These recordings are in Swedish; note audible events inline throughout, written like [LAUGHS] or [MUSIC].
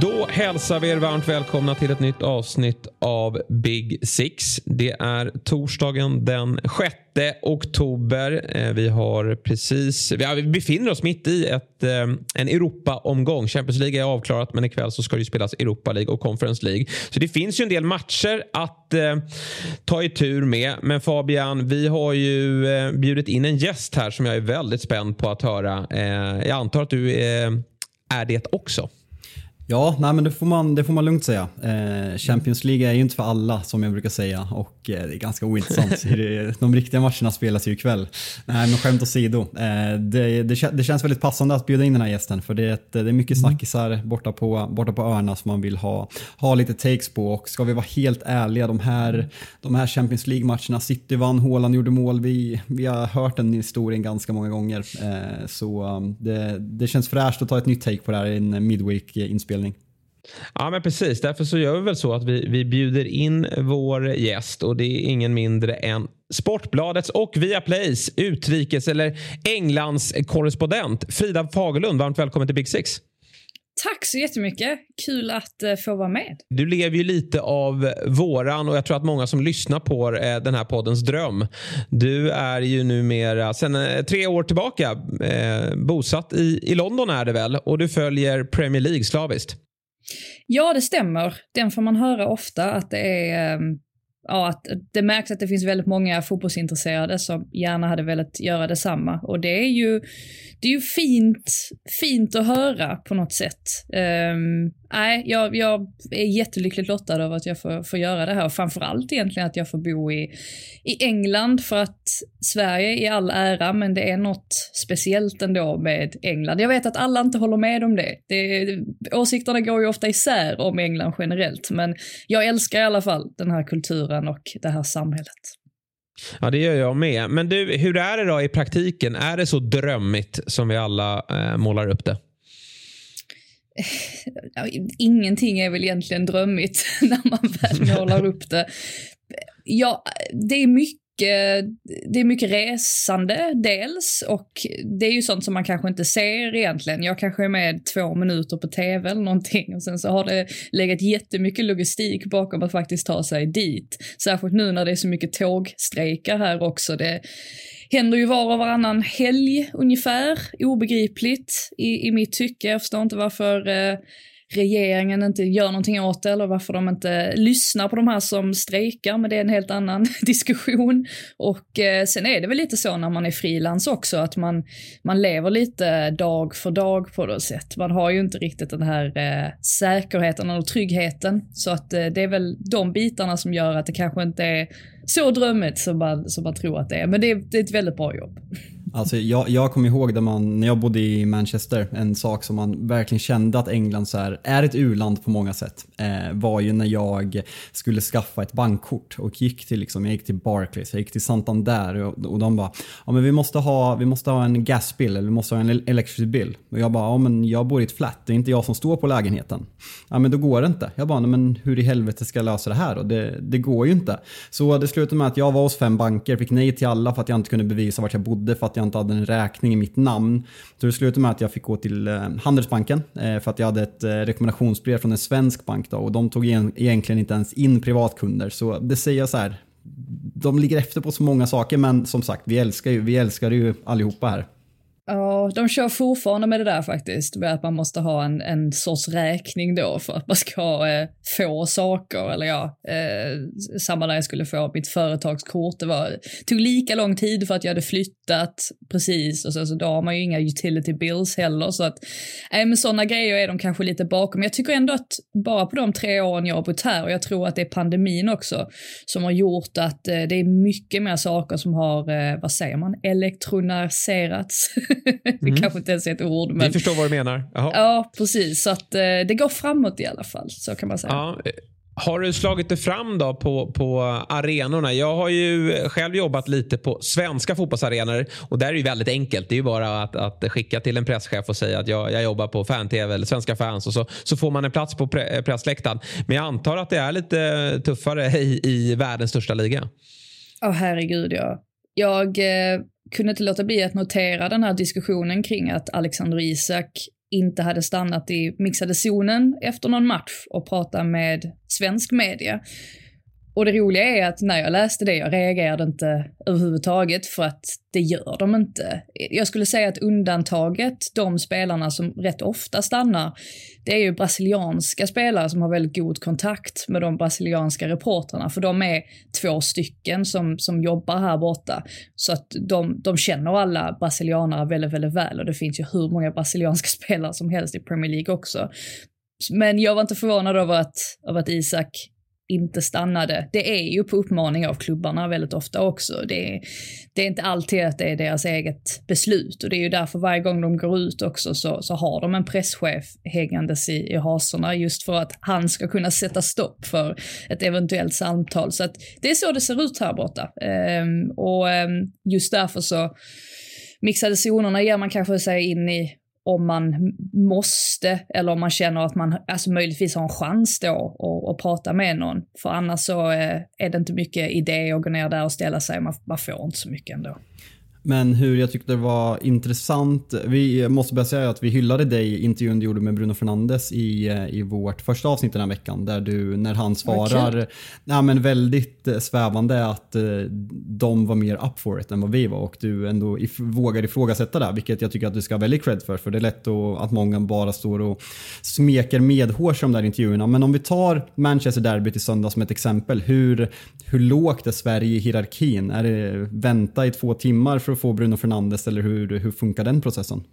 Då hälsar vi er varmt välkomna till ett nytt avsnitt av Big Six. Det är torsdagen den 6 oktober. Eh, vi har precis, vi befinner oss mitt i ett, eh, en Europa-omgång. Champions League är avklarat men ikväll så ska det spelas Europa League och Conference League. Så det finns ju en del matcher att eh, ta i tur med. Men Fabian, vi har ju eh, bjudit in en gäst här som jag är väldigt spänd på att höra. Eh, jag antar att du eh, är det också. Ja, nej, men det, får man, det får man lugnt säga. Eh, Champions League är ju inte för alla som jag brukar säga och eh, det är ganska ointressant. [LAUGHS] De riktiga matcherna spelas ju ikväll. Nej, men skämt åsido. Eh, det, det, det, känns väldigt passande att bjuda in den här gästen för det, det är mycket mm. snackisar borta på, borta på öarna som man vill ha, ha lite takes på och ska vi vara helt ärliga, de här, de här Champions League-matcherna, City vann, Haaland gjorde mål, vi, vi har hört den historien ganska många gånger. Eh, så um, det, det känns fräscht att ta ett nytt take på det här i en midweek-inspelning Ja men precis, därför så gör vi väl så att vi, vi bjuder in vår gäst och det är ingen mindre än Sportbladets och Viaplays utrikes eller Englands korrespondent Frida Fagerlund. Varmt välkommen till Big Six. Tack så jättemycket. Kul att uh, få vara med. Du lever ju lite av våran och jag tror att många som lyssnar på uh, den här poddens dröm. Du är ju numera sedan uh, tre år tillbaka bosatt i, i London är det väl och du följer Premier League slaviskt. Ja, det stämmer. Den får man höra ofta att det är ehm, ja, att det märks att det finns väldigt många fotbollsintresserade som gärna hade velat göra detsamma. Och det är ju, det är ju fint, fint att höra på något sätt. Um, nej, jag, jag är jättelyckligt lottad över att jag får, får göra det här framförallt egentligen att jag får bo i, i England för att Sverige i all ära, men det är något speciellt ändå med England. Jag vet att alla inte håller med om det. det åsikterna går ju ofta isär om England generellt, men jag älskar i alla fall den här kulturen och det här samhället. Ja, det gör jag med. Men du, hur är det då i praktiken? Är det så drömmigt som vi alla eh, målar upp det? Ingenting är väl egentligen drömmigt [LAUGHS] när man väl [LAUGHS] målar upp det. Ja, det är mycket det är mycket resande dels och det är ju sånt som man kanske inte ser egentligen. Jag kanske är med två minuter på tv eller någonting och sen så har det legat jättemycket logistik bakom att faktiskt ta sig dit. Särskilt nu när det är så mycket tågstrejkar här också. Det händer ju var och varannan helg ungefär, obegripligt i, i mitt tycke. Jag förstår inte varför eh, regeringen inte gör någonting åt det eller varför de inte lyssnar på de här som strejkar, men det är en helt annan [LAUGHS] diskussion. Och eh, sen är det väl lite så när man är frilans också, att man, man lever lite dag för dag på något sätt. Man har ju inte riktigt den här eh, säkerheten och tryggheten, så att eh, det är väl de bitarna som gör att det kanske inte är så drömmigt som man, som man tror att det är. Men det är, det är ett väldigt bra jobb. Alltså jag, jag kommer ihåg när, man, när jag bodde i Manchester, en sak som man verkligen kände att England så här, är ett urland på många sätt. Eh, var ju när jag skulle skaffa ett bankkort och gick till, liksom, jag gick till Barclays, jag gick till Santander och, och de bara ja, men vi, måste ha, vi måste ha en gasbill eller vi måste ha en electricity bill. Och jag bara ja, men jag bor i ett flat, det är inte jag som står på lägenheten. Ja men då går det inte. Jag bara men hur i helvete ska jag lösa det här då? Det, det går ju inte. Så det slutade med att jag var hos fem banker, fick nej till alla för att jag inte kunde bevisa vart jag bodde för att jag inte hade en räkning i mitt namn. Så det slutade med att jag fick gå till eh, Handelsbanken eh, för att jag hade ett eh, rekommendationsbrev från en svensk bank då, och de tog egentligen inte ens in privatkunder. Så det säger jag så här, de ligger efter på så många saker men som sagt, vi älskar ju, vi älskar ju allihopa här. Ja, de kör fortfarande med det där faktiskt, med att man måste ha en, en sorts räkning då för att man ska eh, få saker. Eller ja, eh, samma där jag skulle få mitt företagskort. Det var, tog lika lång tid för att jag hade flyttat precis och så, så då har man ju inga utility bills heller. Så att, eh, med sådana grejer är de kanske lite bakom. Jag tycker ändå att bara på de tre åren jag har bott här, och jag tror att det är pandemin också, som har gjort att eh, det är mycket mer saker som har, eh, vad säger man, elektroniserats. [LAUGHS] [LAUGHS] det mm. kanske inte ens är ett ord. Men... Vi förstår vad du menar. Jaha. Ja, precis. Så att eh, det går framåt i alla fall. Så kan man säga. Ja. Har du slagit dig fram då på, på arenorna? Jag har ju själv jobbat lite på svenska fotbollsarenor och där är det väldigt enkelt. Det är ju bara att, att skicka till en presschef och säga att jag, jag jobbar på fan-tv eller svenska fans och så, så får man en plats på pre, pressläktaren. Men jag antar att det är lite tuffare i, i världens största liga. Ja, oh, herregud ja. Jag eh, kunde inte låta bli att notera den här diskussionen kring att Alexander Isak inte hade stannat i mixade zonen efter någon match och prata med svensk media. Och det roliga är att när jag läste det, jag reagerade inte överhuvudtaget för att det gör de inte. Jag skulle säga att undantaget, de spelarna som rätt ofta stannar, det är ju brasilianska spelare som har väldigt god kontakt med de brasilianska reportrarna, för de är två stycken som, som jobbar här borta. Så att de, de känner alla brasilianare väldigt, väldigt väl och det finns ju hur många brasilianska [LAUGHS] spelare som helst i Premier League också. Men jag var inte förvånad över att, över att Isak inte stannade. Det är ju på uppmaning av klubbarna väldigt ofta också. Det är, det är inte alltid att det är deras eget beslut och det är ju därför varje gång de går ut också så, så har de en presschef hängandes i, i hasorna just för att han ska kunna sätta stopp för ett eventuellt samtal. Så att det är så det ser ut här borta. Ehm, och ehm, just därför så mixade zonerna ger man kanske sig in i om man måste eller om man känner att man alltså möjligtvis har en chans då att, att prata med någon. För annars så eh, är det inte mycket idé att gå ner där och ställa sig, man, man får inte så mycket ändå. Men hur jag tyckte det var intressant. Vi måste börja säga att vi hyllade dig i intervjun du gjorde med Bruno Fernandes i, eh, i vårt första avsnitt den här veckan. Där du, när han svarar okay. ja, men väldigt eh, svävande att eh, de var mer up for it än vad vi var. Och du ändå if, vågar ifrågasätta det. Vilket jag tycker att du ska ha väldigt cred för. För det är lätt att, många bara står och smeker medhårs i de där intervjuerna. Men om vi tar Manchester Derby i söndag som ett exempel. Hur, hur lågt är Sverige i hierarkin? Är det vänta i två timmar för att få Bruno Fernandes eller hur, hur funkar den processen?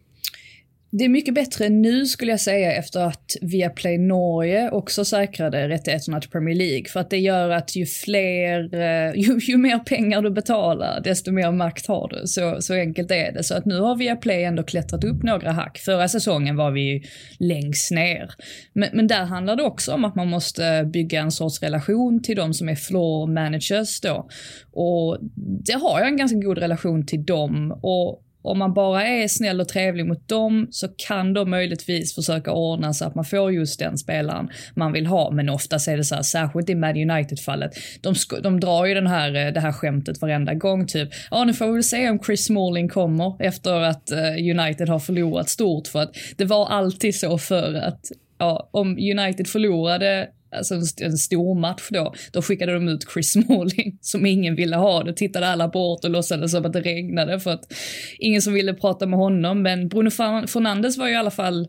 Det är mycket bättre nu skulle jag säga efter att Viaplay Norge också säkrade rättigheterna till Premier League. För att det gör att ju fler, eh, [LAUGHS] ju, ju mer pengar du betalar, desto mer makt har du. Så, så enkelt är det. Så att nu har Viaplay ändå klättrat upp några hack. Förra säsongen var vi längst ner. Men, men där handlar det också om att man måste bygga en sorts relation till de som är floor managers då. Och det har jag en ganska god relation till dem. Och om man bara är snäll och trevlig mot dem så kan de möjligtvis försöka ordna så att man får just den spelaren man vill ha. Men oftast är det så här, särskilt i Mad United-fallet, de, de drar ju den här, eh, det här skämtet varenda gång typ. Ja, nu får vi väl se om Chris Smalling kommer efter att uh, United har förlorat stort för att det var alltid så för att ja, om United förlorade alltså en stor match då, då skickade de ut Chris Smalling [LAUGHS] som ingen ville ha. Då tittade alla bort och låtsades som att det regnade för att ingen som ville prata med honom. Men Bruno Fernandes var ju i alla fall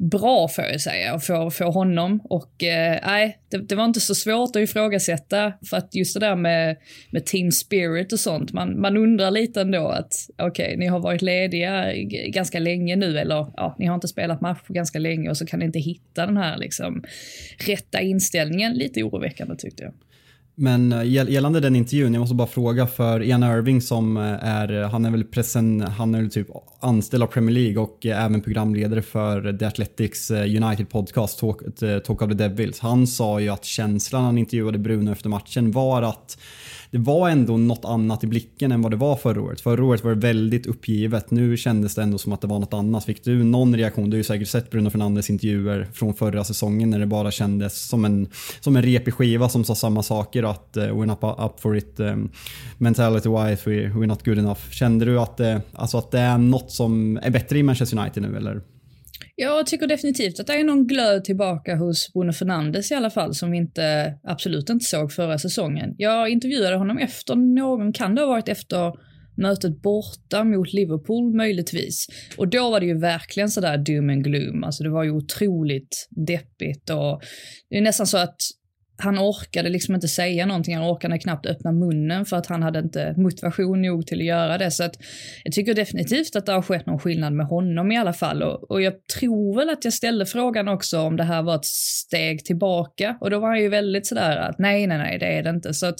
bra får jag säga för, för honom och eh, nej, eh, det, det, var inte så svårt att ifrågasätta för att just det där med, med team spirit och sånt, man, man undrar lite ändå att okej, okay, ni har varit lediga ganska länge nu eller ja, ni har inte spelat match på ganska länge och så kan ni inte hitta den här liksom rätta inställningen. Lite oroväckande tyckte jag. Men eh, gällande den intervjun, jag måste bara fråga för Ian Irving som eh, är, han är väl pressen, han är väl typ anställd av Premier League och eh, även programledare för The Athletics United podcast Talk, Talk of the Devils. Han sa ju att känslan han intervjuade Bruno efter matchen var att det var ändå något annat i blicken än vad det var förra året. Förra året var det väldigt uppgivet. Nu kändes det ändå som att det var något annat. Fick du någon reaktion? Du har ju säkert sett Bruno Fernandes intervjuer från förra säsongen när det bara kändes som en, som en repig skiva som sa samma saker och att uh, we're not up for it um, mentality wise, we're not good enough. Kände du att, uh, alltså att det är något som är bättre i Manchester United nu eller? Jag tycker definitivt att det är någon glöd tillbaka hos Bruno Fernandes i alla fall som vi inte, absolut inte såg förra säsongen. Jag intervjuade honom efter någon, kan det ha varit efter mötet borta mot Liverpool möjligtvis. Och då var det ju verkligen sådär doom and gloom, alltså det var ju otroligt deppigt och det är nästan så att han orkade liksom inte säga någonting, han orkade knappt öppna munnen för att han hade inte motivation nog till att göra det. Så att jag tycker definitivt att det har skett någon skillnad med honom i alla fall. Och, och jag tror väl att jag ställde frågan också om det här var ett steg tillbaka och då var han ju väldigt sådär att nej, nej, nej, det är det inte. Så att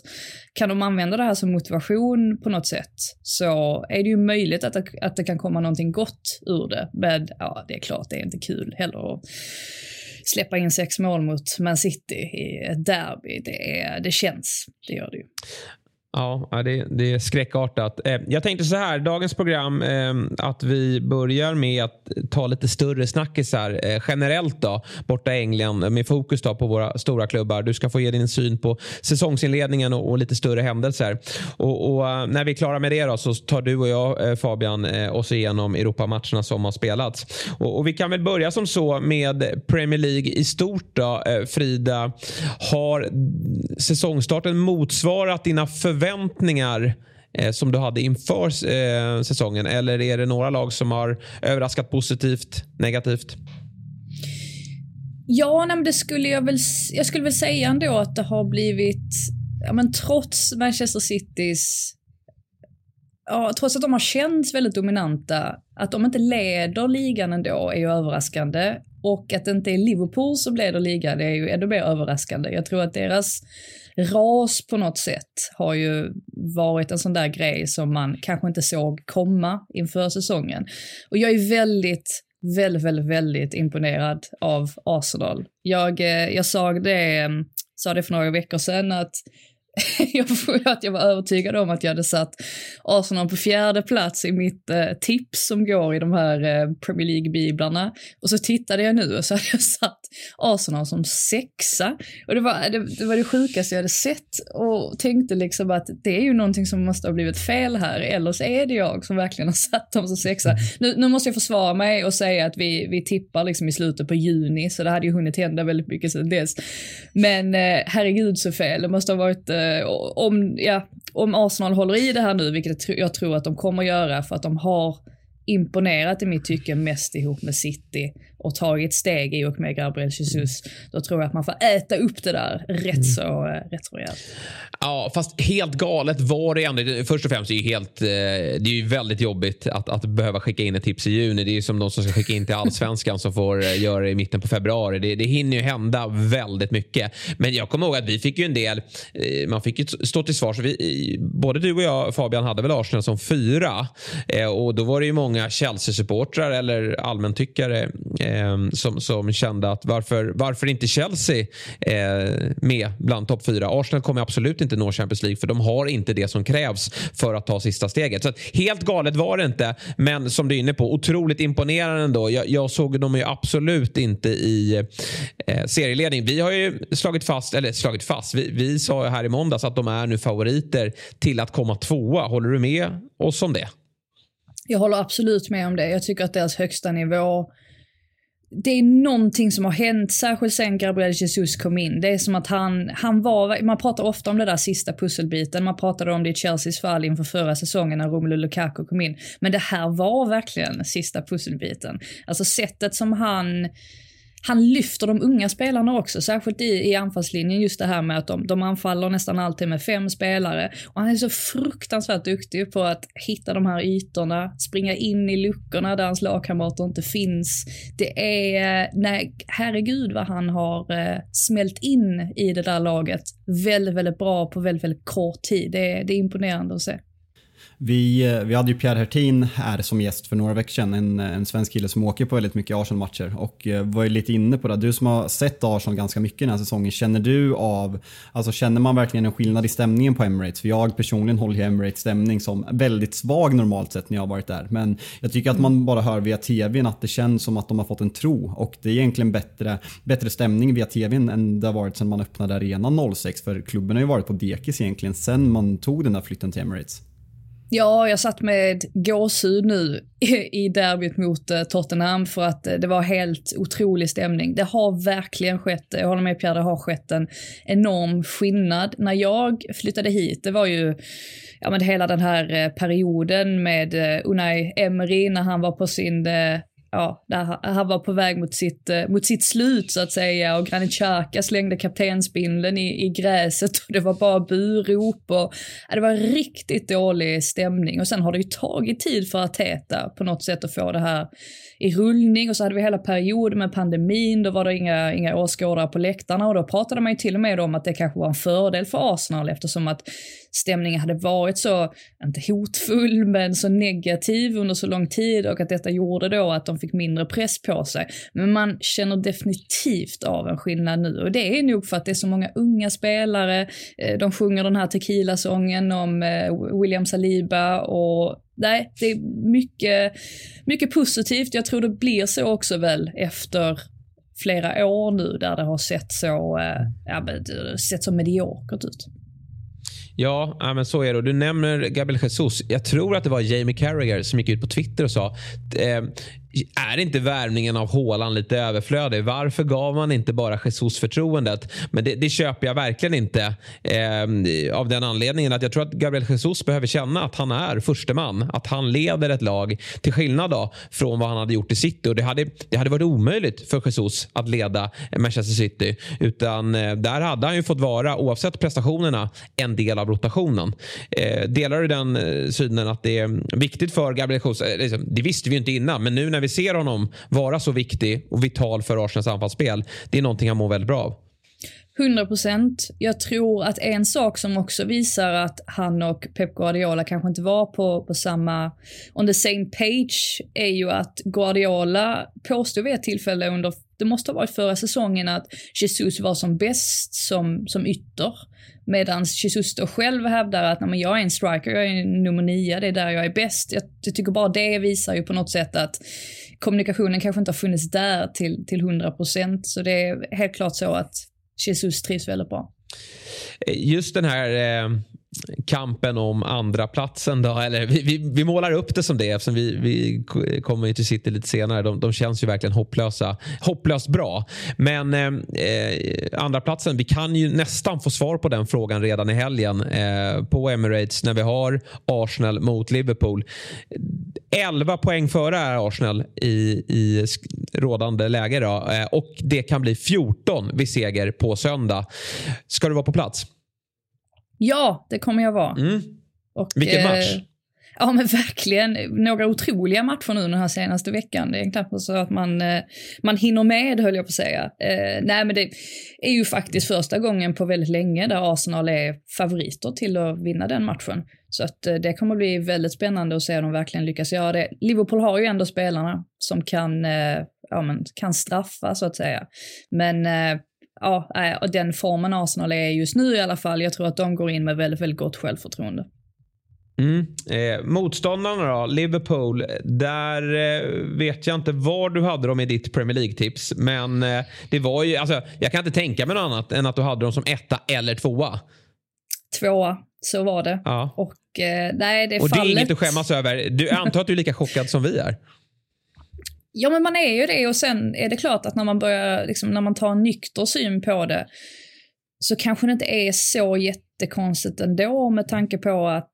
kan de använda det här som motivation på något sätt så är det ju möjligt att det, att det kan komma någonting gott ur det. Men ja, det är klart, det är inte kul heller släppa in sex mål mot Man City i ett derby, det, är, det känns. Det gör det ju. Ja, det, det är skräckartat. Eh, jag tänkte så här, dagens program, eh, att vi börjar med att ta lite större snackisar eh, generellt då, borta i England med fokus då på våra stora klubbar. Du ska få ge din syn på säsongsinledningen och, och lite större händelser. Och, och, när vi är klara med det då, så tar du och jag Fabian oss igenom Europamatcherna som har spelats. Och, och, vi kan väl börja som så med Premier League i stort då. Frida, har säsongstarten motsvarat dina förväntningar förväntningar eh, som du hade inför eh, säsongen? Eller är det några lag som har överraskat positivt, negativt? Ja, nej, det skulle jag väl, jag skulle väl säga ändå att det har blivit, ja men trots Manchester Citys Ja, trots att de har känts väldigt dominanta, att de inte leder ligan ändå är ju överraskande. Och att det inte är Liverpool som leder ligan det är ju ännu mer överraskande. Jag tror att deras ras på något sätt har ju varit en sån där grej som man kanske inte såg komma inför säsongen. Och jag är väldigt, väldigt, väldigt, väldigt imponerad av Arsenal. Jag, eh, jag såg det, mm, sa det för några veckor sedan att [LAUGHS] jag tror att jag var övertygad om att jag hade satt Arsenal på fjärde plats i mitt eh, tips som går i de här eh, Premier League-biblarna. Och så tittade jag nu och så [LAUGHS] hade jag satt Arsenal som sexa. Och det var det, det var det sjukaste jag hade sett och tänkte liksom att det är ju någonting som måste ha blivit fel här, eller så är det jag som verkligen har [LAUGHS] satt dem som sexa. Nu, nu måste jag försvara mig och säga att vi, vi tippar liksom i slutet på juni, så det hade ju hunnit hända väldigt mycket sedan dess. Men eh, herregud så fel, det måste ha varit eh, eh, om, ja, om Arsenal håller i det här nu, vilket jag tror att de kommer göra för att de har imponerat i mitt tycke mest ihop med City och tagit steg i och med Gabriel Jesus, då tror jag att man får äta upp det där rätt mm. så, mm. rätt så rejält. Ja, fast helt galet var det ändå. Först och främst är det ju helt, eh, det är ju väldigt jobbigt att, att behöva skicka in ett tips i juni. Det är ju som de som ska skicka in till allsvenskan som får eh, göra det i mitten på februari. Det, det hinner ju hända väldigt mycket. Men jag kommer ihåg att vi fick ju en del, man fick ju stå till svars. Vi, både du och jag Fabian hade väl Arsenal som fyra och då var det ju många Chelsea-supportrar eller allmäntyckare eh, Ehm, som, som kände att varför, varför inte Chelsea eh, med bland topp fyra? Arsenal kommer absolut inte nå Champions League för de har inte det som krävs för att ta sista steget. Så helt galet var det inte, men som du är inne på, otroligt imponerande ändå. Jag, jag såg dem ju absolut inte i eh, serieledning. Vi har ju slagit fast, eller slagit fast, vi, vi sa här i måndags att de är nu favoriter till att komma tvåa. Håller du med oss om det? Jag håller absolut med om det. Jag tycker att deras högsta nivå det är någonting som har hänt, särskilt sen Gabriel Jesus kom in. Det är som att han, han var, man pratar ofta om det där sista pusselbiten, man pratade om det i Chelseas fall inför förra säsongen när Romelu Lukaku kom in. Men det här var verkligen sista pusselbiten. Alltså sättet som han han lyfter de unga spelarna också, särskilt i, i anfallslinjen. Just det här med att de, de anfaller nästan alltid med fem spelare. Och han är så fruktansvärt duktig på att hitta de här ytorna, springa in i luckorna där hans lagkamrater inte finns. Det är, nej, herregud vad han har eh, smält in i det där laget. Väldigt, väldigt bra på väldigt, väldigt kort tid. Det, det är imponerande att se. Vi, eh, vi hade ju Pierre Hertin här som gäst för några veckor sedan, en, en svensk kille som åker på väldigt mycket Arsenal-matcher och eh, var ju lite inne på det. Du som har sett Arsenal ganska mycket den här säsongen, känner du av, alltså känner man verkligen en skillnad i stämningen på Emirates? För jag personligen håller ju Emirates stämning som väldigt svag normalt sett när jag har varit där. Men jag tycker att man bara hör via tvn att det känns som att de har fått en tro och det är egentligen bättre, bättre stämning via tvn än det har varit sedan man öppnade arenan 06 för klubben har ju varit på dekis egentligen sedan man tog den där flytten till Emirates. Ja, jag satt med gåshud nu [LAUGHS] i derbyt mot eh, Tottenham för att eh, det var helt otrolig stämning. Det har verkligen skett, jag håller med Pierre, det har skett en enorm skillnad. När jag flyttade hit, det var ju ja, men hela den här eh, perioden med Unai Emery när han var på sin ja, där han var på väg mot sitt, eh, mot sitt slut så att säga. Och Granit Xhaka slängde kaptensbindeln i, i gräset och det var bara burop och ja, det var riktigt dålig stämning. Och sen har det ju tagit tid för Arteta på något sätt att få det här i rullning. Och så hade vi hela perioden med pandemin, då var det inga, inga åskådare på läktarna. Och då pratade man ju till och med om att det kanske var en fördel för Arsenal eftersom att stämningen hade varit så, inte hotfull, men så negativ under så lång tid. Och att detta gjorde då att de fick mindre press på sig. Men man känner definitivt av en skillnad nu och det är nog för att det är så många unga spelare, eh, de sjunger den här tequila-sången om eh, William Saliba och nej, det är mycket, mycket positivt. Jag tror det blir så också väl efter flera år nu där det har sett så, eh, ja, sett så mediokert ut. Ja, men så är det. Du nämner Gabriel Jesus. Jag tror att det var Jamie Carragher som gick ut på Twitter och sa är inte värvningen av Håland lite överflödig? Varför gav man inte bara Jesus förtroendet? Men det, det köper jag verkligen inte eh, av den anledningen att jag tror att Gabriel Jesus behöver känna att han är förste man. Att han leder ett lag till skillnad då, från vad han hade gjort i City. Och det, hade, det hade varit omöjligt för Jesus att leda Manchester City. Utan eh, där hade han ju fått vara, oavsett prestationerna, en del av rotationen. Eh, delar du den eh, synen att det är viktigt för Gabriel Jesus? Eh, liksom, det visste vi ju inte innan, men nu när när vi ser honom vara så viktig och vital för Arsenals anfallsspel, det är någonting han mår väldigt bra av. 100 procent. Jag tror att en sak som också visar att han och Pep Guardiola kanske inte var på, på samma, on the same page, är ju att Guardiola påstod vid ett tillfälle under, det måste ha varit förra säsongen, att Jesus var som bäst som, som ytter. Medan Jesus då själv hävdar att Nej, jag är en striker, jag är nummer nio, det är där jag är bäst. Jag, jag tycker bara det visar ju på något sätt att kommunikationen kanske inte har funnits där till, till 100%. Så det är helt klart så att Jesus trivs väldigt bra. Eh, just den här eh, kampen om andra platsen då, eller vi, vi, vi, målar upp det som det eftersom vi, vi kommer ju till City lite senare. De, de känns ju verkligen hopplösa. Hopplöst bra. Men eh, andra platsen, vi kan ju nästan få svar på den frågan redan i helgen eh, på Emirates när vi har Arsenal mot Liverpool. 11 poäng före är Arsenal i, i rådande läge då, eh, och det kan bli 14 vid seger på söndag. Ska du vara på plats? Ja, det kommer jag vara. Mm. Och, Vilken match! Eh, ja men verkligen, några otroliga matcher nu den här senaste veckan. Det är knappt så att man, eh, man hinner med höll jag på att säga. Eh, nej men det är ju faktiskt första gången på väldigt länge där Arsenal är favoriter till att vinna den matchen. Så att eh, det kommer bli väldigt spännande att se om de verkligen lyckas göra det. Liverpool har ju ändå spelarna som kan, eh, ja, men, kan straffa så att säga. Men eh, ja, och den formen Arsenal är just nu i alla fall, jag tror att de går in med väldigt, väldigt gott självförtroende. Mm. Eh, motståndarna då, Liverpool. Där eh, vet jag inte var du hade dem i ditt Premier League-tips. Men eh, det var ju, alltså, jag kan inte tänka mig något annat än att du hade dem som etta eller tvåa. Tvåa, så var det. Ja. Och eh, nej, det Och fallet... det är inget att skämmas över. Du, jag antar att du är lika chockad som vi är. Ja men man är ju det och sen är det klart att när man börjar, liksom, när man tar en nykter syn på det så kanske det inte är så jättekonstigt ändå med tanke på att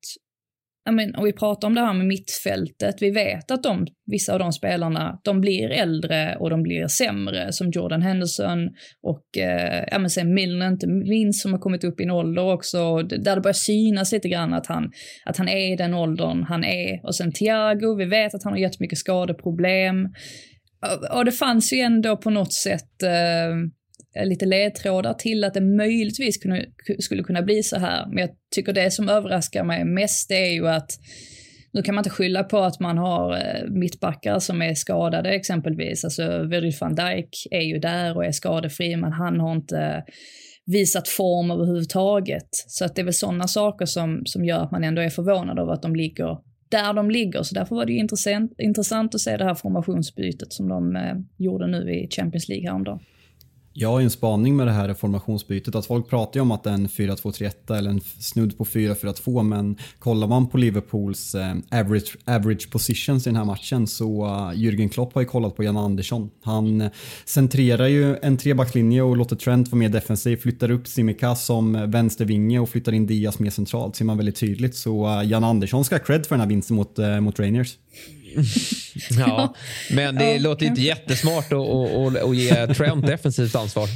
men, om vi pratar om det här med mittfältet, vi vet att de, vissa av de spelarna, de blir äldre och de blir sämre, som Jordan Henderson och eh, ja, men sen Milner inte minst, som har kommit upp i en ålder också, där det börjar synas lite grann att han, att han är i den åldern han är. Och sen Thiago, vi vet att han har jättemycket skadeproblem. Och, och det fanns ju ändå på något sätt eh, Eh, lite ledtrådar till att det möjligtvis kunde, skulle kunna bli så här. Men jag tycker det som överraskar mig mest är ju att nu kan man inte skylla på att man har eh, mittbackar som är skadade exempelvis. Alltså Virgil van Dijk är ju där och är skadefri, men han har inte visat form överhuvudtaget. Så att det är väl sådana saker som, som gör att man ändå är förvånad över att de ligger där de ligger. Så därför var det ju intressant, intressant att se det här formationsbytet som de eh, gjorde nu i Champions League häromdagen. Jag har en spaning med det här formationsbytet. Att folk pratar ju om att det är en 4-2-3-1 eller en snudd på 4-4-2 men kollar man på Liverpools eh, average, average positions i den här matchen så eh, Jürgen Klopp har ju kollat på Jan Andersson. Han eh, centrerar ju en trebackslinje och låter Trent vara mer defensiv, flyttar upp Simika som vänstervinge och flyttar in Diaz mer centralt ser man väldigt tydligt. Så Jan Andersson ska ha cred för den här vinsten mot, mot Rangers. [LAUGHS] ja, men det ja, låter inte jättesmart att, att, att ge Trent defensivt ansvar.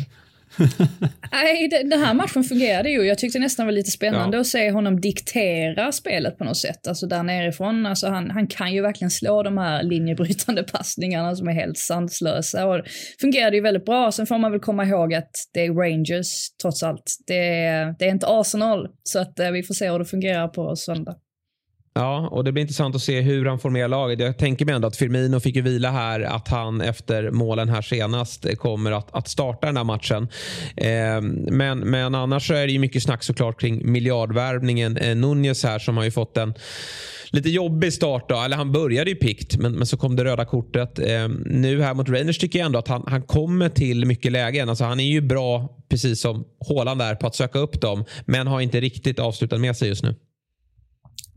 [LAUGHS] Nej, den här matchen fungerade ju. Jag tyckte nästan var lite spännande ja. att se honom diktera spelet på något sätt. Alltså där nerifrån. Alltså han, han kan ju verkligen slå de här linjebrytande passningarna som är helt sanslösa. Och fungerade ju väldigt bra. Sen får man väl komma ihåg att det är Rangers trots allt. Det är, det är inte Arsenal. Så att eh, vi får se hur det fungerar på söndag. Ja, och det blir intressant att se hur han formerar laget. Jag tänker mig ändå att Firmino fick ju vila här, att han efter målen här senast kommer att, att starta den här matchen. Eh, men, men annars så är det ju mycket snack såklart kring miljardvärvningen. Eh, Nunez här som har ju fått en lite jobbig start. Då. Eller han började ju pikt, men, men så kom det röda kortet. Eh, nu här mot Rangers tycker jag ändå att han, han kommer till mycket lägen. Alltså, han är ju bra, precis som Haaland där, på att söka upp dem. Men har inte riktigt avslutat med sig just nu.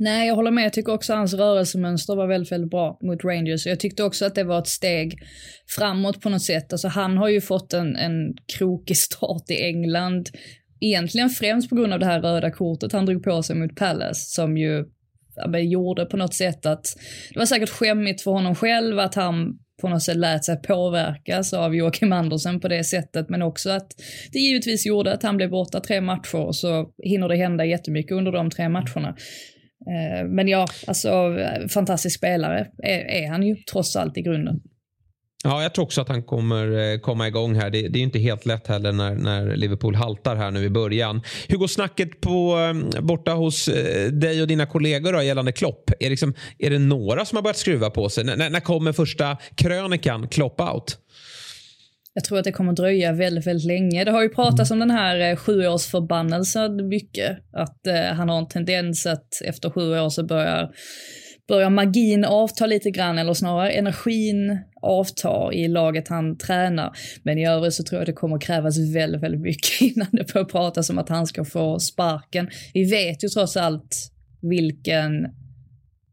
Nej, jag håller med. Jag tycker också att hans rörelsemönster var väldigt, väldigt bra mot Rangers. Jag tyckte också att det var ett steg framåt på något sätt. Alltså, han har ju fått en, en krokig start i England. Egentligen främst på grund av det här röda kortet han drog på sig mot Palace, som ju ja, gjorde på något sätt att det var säkert skämmigt för honom själv att han på något sätt lät sig påverkas av Joakim Andersen på det sättet, men också att det givetvis gjorde att han blev borta tre matcher och så hinner det hända jättemycket under de tre matcherna. Eh, men ja, alltså fantastisk spelare är, är han ju trots allt i grunden. Ja, jag tror också att han kommer eh, komma igång här. Det, det är inte helt lätt heller när, när, Liverpool haltar här nu i början. Hur går snacket på, eh, borta hos dig och dina kollegor då, gällande Klopp? Är, liksom, är det några som har börjat skruva på sig? N när kommer första krönikan Klopp out? Jag tror att det kommer dröja väldigt, väldigt länge. Det har ju pratats om den här eh, sjuårsförbannelsen mycket. Att eh, han har en tendens att efter sju år så börjar, börjar magin avta lite grann, eller snarare energin avta i laget han tränar. Men i övrigt så tror jag det kommer krävas väldigt, väldigt mycket [LAUGHS] innan det börjar pratas om att han ska få sparken. Vi vet ju trots allt vilken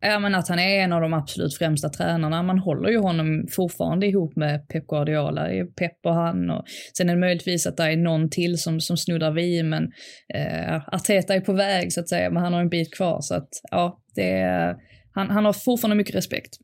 Ja, men att han är en av de absolut främsta tränarna. Man håller ju honom fortfarande ihop med Pep Guardiola. Det är Pep och han och sen är det möjligtvis att det är någon till som, som snuddar vid, men eh, Arteta är på väg så att säga, men han har en bit kvar så att ja, det är, han, han har fortfarande mycket respekt.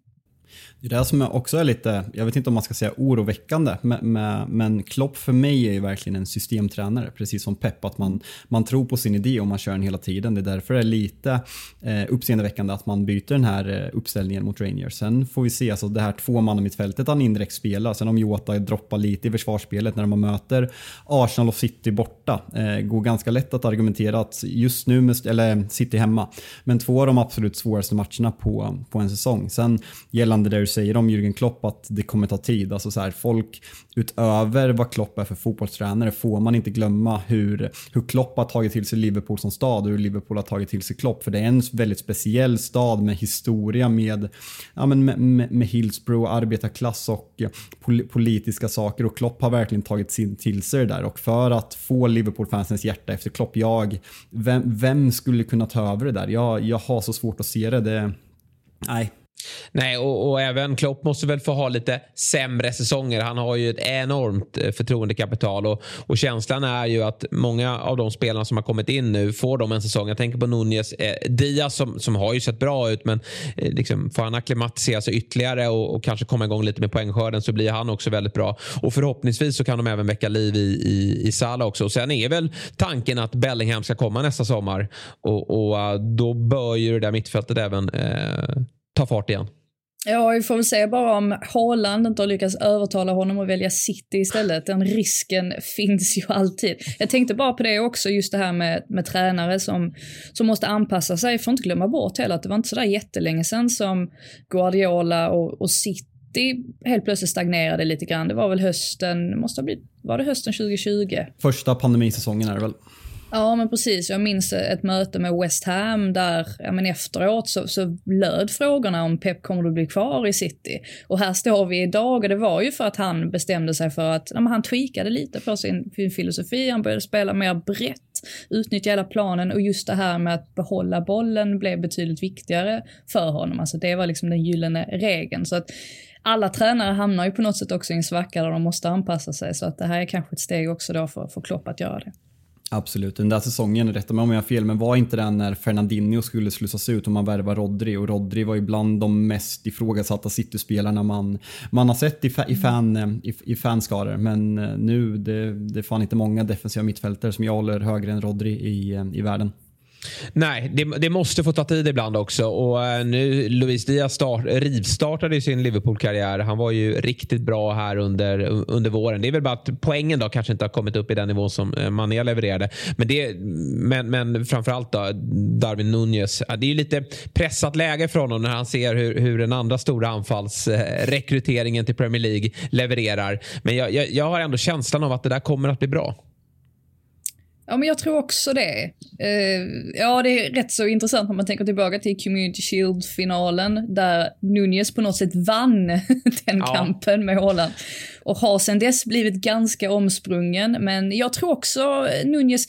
Det är det som också är lite, jag vet inte om man ska säga oroväckande, men, Klopp för mig är ju verkligen en systemtränare, precis som Pep, att man, man tror på sin idé och man kör den hela tiden. Det är därför det är lite eh, uppseendeväckande att man byter den här eh, uppställningen mot Rangers. Sen får vi se, alltså det här tvåmannamittfältet han indirekt spelar, sen om Jota droppar lite i försvarsspelet när man möter Arsenal och City borta, eh, går ganska lätt att argumentera att just nu, eller City hemma, men två av de absolut svåraste matcherna på, på en säsong. Sen gällande det säger om Jürgen Klopp att det kommer ta tid. Alltså så här, folk utöver vad Klopp är för fotbollstränare får man inte glömma hur, hur Klopp har tagit till sig Liverpool som stad och hur Liverpool har tagit till sig Klopp. För det är en väldigt speciell stad med historia med, ja, men med, med, med Hillsborough, arbetarklass och eh, pol politiska saker och Klopp har verkligen tagit sin, till sig det där och för att få Liverpool-fansens hjärta efter Klopp, jag, vem, vem skulle kunna ta över det där? Jag, jag har så svårt att se det. det nej, Nej, och, och, även Klopp måste väl få ha lite sämre säsonger. Han har ju ett enormt eh, förtroendekapital och, och känslan är ju att många av de spelarna som har kommit in nu får de en säsong. Jag tänker på Nunez, eh, Diaz som, som har ju sett bra ut men eh, liksom, får han acklimatisera sig ytterligare och, och, kanske komma igång lite med poängskörden så blir han också väldigt bra. Och förhoppningsvis så kan de även väcka liv i, i, i Salah också. Och sen är väl tanken att Bellingham ska komma nästa sommar och, och eh, då bör ju det där mittfältet även eh, ta fart igen. Ja, vi får väl se bara om Haaland inte har lyckats övertala honom att välja City istället. Den risken [LAUGHS] finns ju alltid. Jag tänkte bara på det också, just det här med, med tränare som, som måste anpassa sig. Får inte glömma bort heller att det var inte sådär jättelänge sedan som Guardiola och, och City helt plötsligt stagnerade lite grann. Det var väl hösten, måste ha blivit, var det hösten 2020? Första pandemisäsongen är det väl? Ja, men precis. Jag minns ett möte med West Ham där ja, men efteråt så, så löd frågorna om Pep kommer att bli kvar i City. Och här står vi idag och det var ju för att han bestämde sig för att ja, han tweakade lite på sin, sin filosofi. Han började spela mer brett, utnyttja hela planen och just det här med att behålla bollen blev betydligt viktigare för honom. Alltså det var liksom den gyllene regeln. Så att alla tränare hamnar ju på något sätt också i en svacka där de måste anpassa sig. Så att det här är kanske ett steg också då för, för Klopp att göra det. Absolut, den där säsongen, rätta mig om jag har fel, men var inte den när Fernandinho skulle slussas ut och man värvade Rodri och Rodri var ju bland de mest ifrågasatta City-spelarna man, man har sett i, i, fan, i, i fanskaror. Men eh, nu, det, det är fan inte många defensiva mittfältare som jag håller högre än Rodri i, i världen. Nej, det, det, måste få ta tid ibland också. Och eh, nu, Luis Diaz start, rivstartade sin Liverpool-karriär. Han var ju riktigt bra här under, under våren. Det är väl bara att poängen då kanske inte har kommit upp i den nivå som eh, Mané levererade. Men, det, men, men framförallt då, Darwin Nunez. Det är ju lite pressat läge för honom när han ser hur, hur den andra stora anfallsrekryteringen till Premier League levererar. Men jag, jag, jag har ändå känslan av att det där kommer att bli bra. Ja, men jag tror också det. Uh, ja, det är rätt så intressant när man tänker tillbaka till Community Shield-finalen där Nunez på något sätt vann [LAUGHS] den ja. kampen med Haaland. Och har sen dess blivit ganska omsprungen, men jag tror också Nunez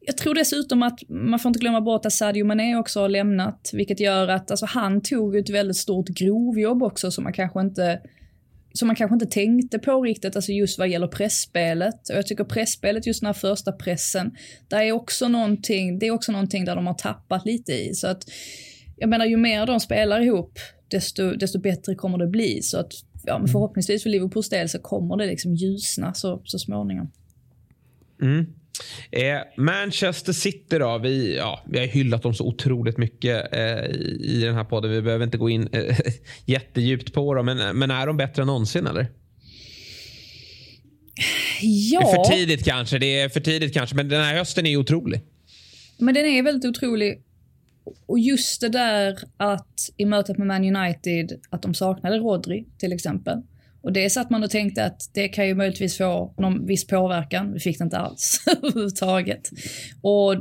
jag tror dessutom att man får inte glömma bort att Sadio Mané också har lämnat, vilket gör att alltså, han tog ett väldigt stort grovjobb också som man kanske inte som man kanske inte tänkte på riktigt, alltså just vad gäller pressspelet. Och jag tycker pressspelet, just den här första pressen, där är också någonting, det är också någonting där de har tappat lite i. Så att, jag menar, ju mer de spelar ihop, desto, desto bättre kommer det bli. Så att, ja, men förhoppningsvis för Liverpools del så kommer det liksom ljusna så, så småningom. Mm. Eh, Manchester City då. Vi, ja, vi har hyllat dem så otroligt mycket eh, i den här podden. Vi behöver inte gå in eh, [LAUGHS] jättedjupt på dem. Men, men är de bättre än någonsin eller? Ja. Det är för tidigt kanske. Det är för tidigt kanske. Men den här hösten är otrolig. Men den är väldigt otrolig. Och just det där att i mötet med Man United, att de saknade Rodri till exempel. Och det satt man och tänkte att det kan ju möjligtvis få någon viss påverkan. Vi fick det inte alls [LAUGHS] överhuvudtaget. Och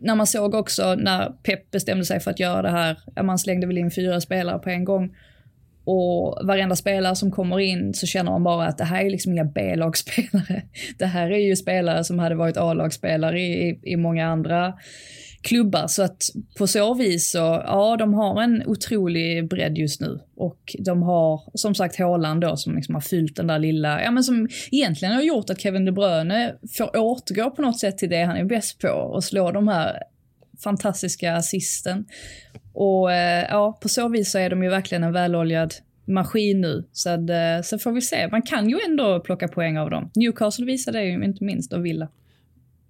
när man såg också när Pep bestämde sig för att göra det här, man slängde väl in fyra spelare på en gång. Och varenda spelare som kommer in så känner man bara att det här är liksom inga B-lagsspelare. [LAUGHS] Det här är ju spelare som hade varit A-lagsspelare i, i, i många andra klubbar. Så att på så vis så, ja, de har en otrolig bredd just nu. Och de har som sagt Haaland då som liksom har fyllt den där lilla, ja men som egentligen har gjort att Kevin De Bruyne får återgå på något sätt till det han är bäst på och slå de här fantastiska assisten. Och eh, ja, på så vis så är de ju verkligen en väloljad maskin nu. Så, att, eh, så får vi se. Man kan ju ändå plocka poäng av dem. Newcastle visade det ju inte minst och Villa.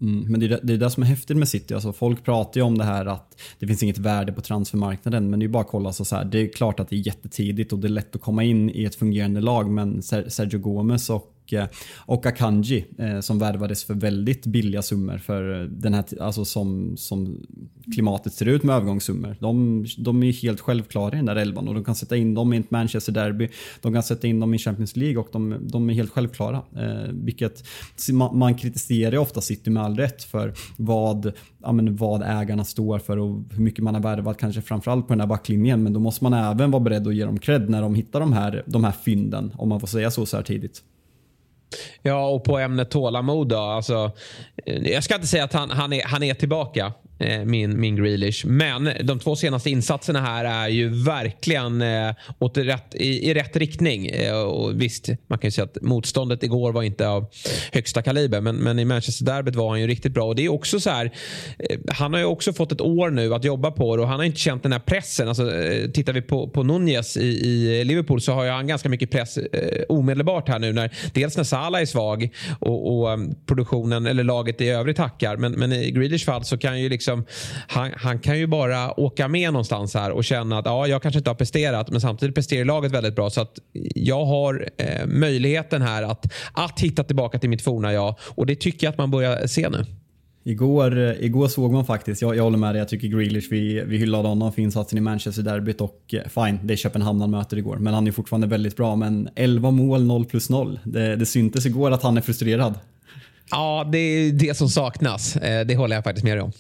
Mm, men det är, det är det som är häftigt med City. Alltså folk pratar ju om det här att det finns inget värde på transfermarknaden. Men det är bara att kolla. Så, så här, det är klart att det är jättetidigt och det är lätt att komma in i ett fungerande lag. Men Sergio Gomes och Eh, och, Akanji eh, som värvades för väldigt billiga summor för eh, den här, alltså som, som klimatet ser ut med övergångssummor. De, de är helt självklara i den där elvan och de kan sätta in dem i ett Manchester Derby. De kan sätta in dem i Champions League och de, de är helt självklara. Eh, vilket man, man kritiserar ofta City med all rätt för vad, ja, men vad ägarna står för och hur mycket man har värvat kanske framförallt på den här backlinjen. Men då måste man även vara beredd att ge dem cred när de hittar de här, de här fynden om man får säga så så här tidigt. Ja, och på ämnet tålamod då. Alltså, eh, jag ska inte säga att han, han, är, han är tillbaka. Eh, min, min Grealish. Men de två senaste insatserna här är ju verkligen eh, åt rätt, i, i rätt riktning. Eh, och visst, man kan ju säga att motståndet igår var inte av högsta kaliber. Men, men i Manchester-derbyt var han ju riktigt bra. Och det är också så här, eh, han har ju också fått ett år nu att jobba på det och han har inte känt den här pressen. Alltså, eh, tittar vi på, på Nunez i, i Liverpool så har ju han ganska mycket press eh, omedelbart här nu. När, dels när Salah är svag och, och eh, produktionen eller laget i övrigt hackar. Men, men i Grealish fall så kan ju liksom liksom, han, han, kan ju bara åka med någonstans här och känna att ja, jag kanske inte har presterat men samtidigt presterar laget väldigt bra. Så att jag har eh, möjligheten här att, att hitta tillbaka till mitt forna jag och det tycker jag att man börjar se nu. Igår, eh, igår såg man faktiskt, jag, jag håller med dig, jag tycker Grealish, vi, vi hyllade honom för insatsen i Manchester-derbyt och eh, fine, det är Köpenhamn han möter igår. Men han är fortfarande väldigt bra. Men 11 mål, 0 plus 0. Det, det syntes igår att han är frustrerad. Ja, det är det som saknas. Eh, det håller jag faktiskt med dig om.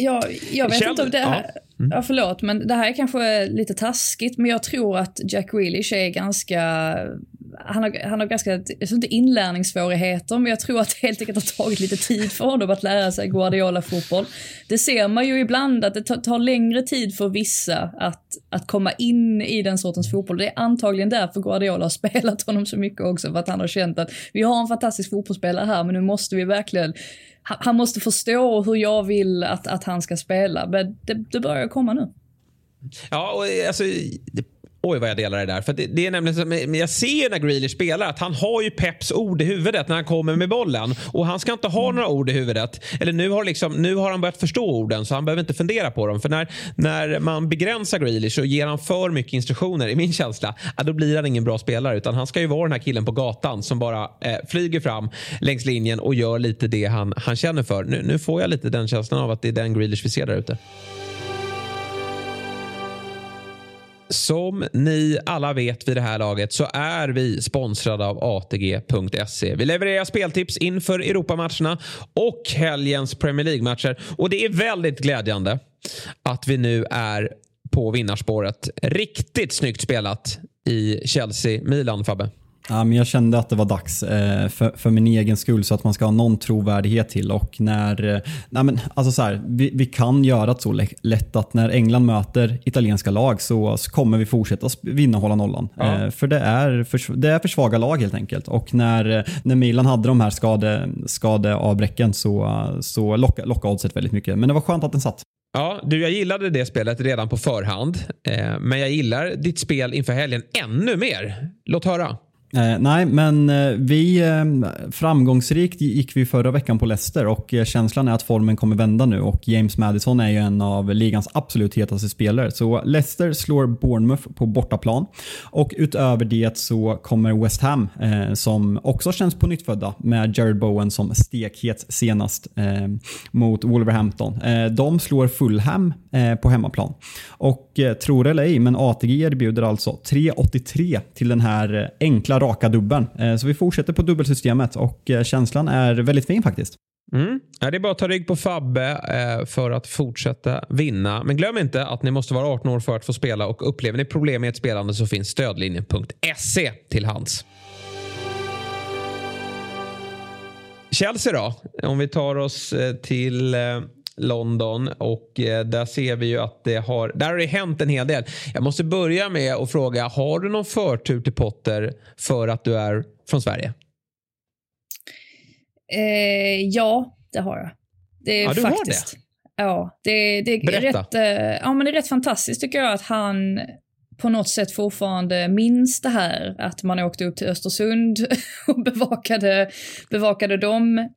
Jag, jag vet Kjell, inte om det här... Ja. Mm. ja, förlåt, men det här är kanske lite taskigt, men jag tror att Jack Grealish är ganska... Han har, han har ganska, jag tror inte inlärningssvårigheter, men jag tror att det helt enkelt har tagit lite tid för honom att lära sig Guardiola-fotboll. Det ser man ju ibland att det tar längre tid för vissa att, att komma in i den sortens fotboll. Det är antagligen därför Guardiola har spelat honom så mycket också, för att han har känt att vi har en fantastisk fotbollsspelare här, men nu måste vi verkligen han måste förstå hur jag vill att, att han ska spela. Men det, det börjar komma nu. Ja, och alltså, Oj vad jag delar det där. För det, det, är nämligen så, jag ser ju när Grealish spelar att han har ju Peps ord i huvudet när han kommer med bollen. Och han ska inte ha några ord i huvudet. Eller nu har, liksom, nu har han börjat förstå orden så han behöver inte fundera på dem. För när, när man begränsar Grealish och ger han för mycket instruktioner, i min känsla, ja, då blir han ingen bra spelare. Utan han ska ju vara den här killen på gatan som bara eh, flyger fram längs linjen och gör lite det han, han känner för. Nu, nu får jag lite den känslan av att det är den Grealish vi ser där ute. Som ni alla vet vid det här laget så är vi sponsrade av ATG.se. Vi levererar speltips inför Europamatcherna och helgens Premier League-matcher. Och det är väldigt glädjande att vi nu är på vinnarspåret. Riktigt snyggt spelat i Chelsea-Milan, Fabbe. Ja, men jag kände att det var dags eh, för, för, min egen skull så att man ska ha någon trovärdighet till. Och när, eh, nej men, alltså så här, vi, vi, kan göra det så lätt att när England möter italienska lag så, så kommer vi fortsätta vinna och hålla nollan. Ja. Eh, för det är för, det är för svaga lag helt enkelt. Och när, när Milan hade de här skade, skadeavbräcken så, så lockade locka oddset väldigt mycket. Men det var skönt att den satt. Ja, du, jag gillade det spelet redan på förhand. Eh, men jag gillar ditt spel inför helgen ännu mer. Låt höra. Eh, nej, men eh, vi eh, framgångsrikt gick vi förra veckan på Leicester och eh, känslan är att formen kommer vända nu och James Madison är ju en av ligans absolut hetaste spelare. Så Leicester slår Bournemouth på bortaplan och utöver det så kommer West Ham eh, som också känns på nyttfödda med Jared Bowen som stekhet senast eh, mot Wolverhampton. Eh, de slår Fulham på hemmaplan och tror det eller ej, men ATG erbjuder alltså 3,83 till den här enkla raka dubben. Eh, så vi fortsätter på dubbelsystemet och eh, känslan är väldigt fin faktiskt. Mm. det är bara att ta rygg på Fabbe eh, för att fortsätta vinna. Men glöm inte att ni måste vara 18 år för att få spela och upplever ni problem med ett spelande så finns stödlinjen.se till hands. Chelsea då? Om vi tar oss till London och eh, där ser vi ju att det har, där har det hänt en hel del. Jag måste börja med att fråga, har du någon förtur till Potter för att du är från Sverige? Eh, ja, det har jag. Det är ja, du faktiskt. har det? Ja, det, det är rätt, eh, ja, men det är rätt fantastiskt tycker jag att han på något sätt fortfarande minns det här att man åkte upp till Östersund [LAUGHS] och bevakade, bevakade dem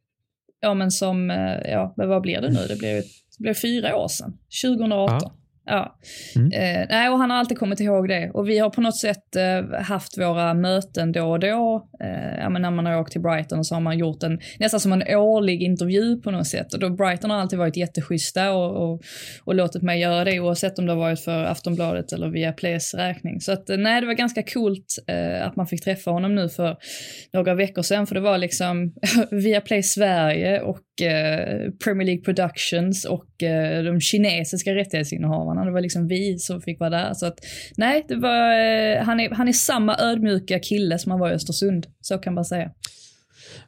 ja men som, eh, ja vad blir det nu? Det blir, det blir fyra år sedan, 2018. Ja. Ja. Mm. Eh, nej, och han har alltid kommit ihåg det. Och vi har på något sätt eh, haft våra möten då och då. Eh, ja, men när man har åkt till Brighton så har man gjort en, nästan som en årlig intervju på något sätt. Och då Brighton har alltid varit jätteschyssta och, och, och låtit mig göra det oavsett om det har varit för Aftonbladet eller via Plays räkning. Så att eh, nej, det var ganska coolt eh, att man fick träffa honom nu för några veckor sedan. För det var liksom [LAUGHS] via Play Sverige och Eh, Premier League Productions och eh, de kinesiska rättighetsinnehavarna. Det var liksom vi som fick vara där. Så att, nej, det var, eh, han, är, han är samma ödmjuka kille som han var i Östersund. Så kan man säga.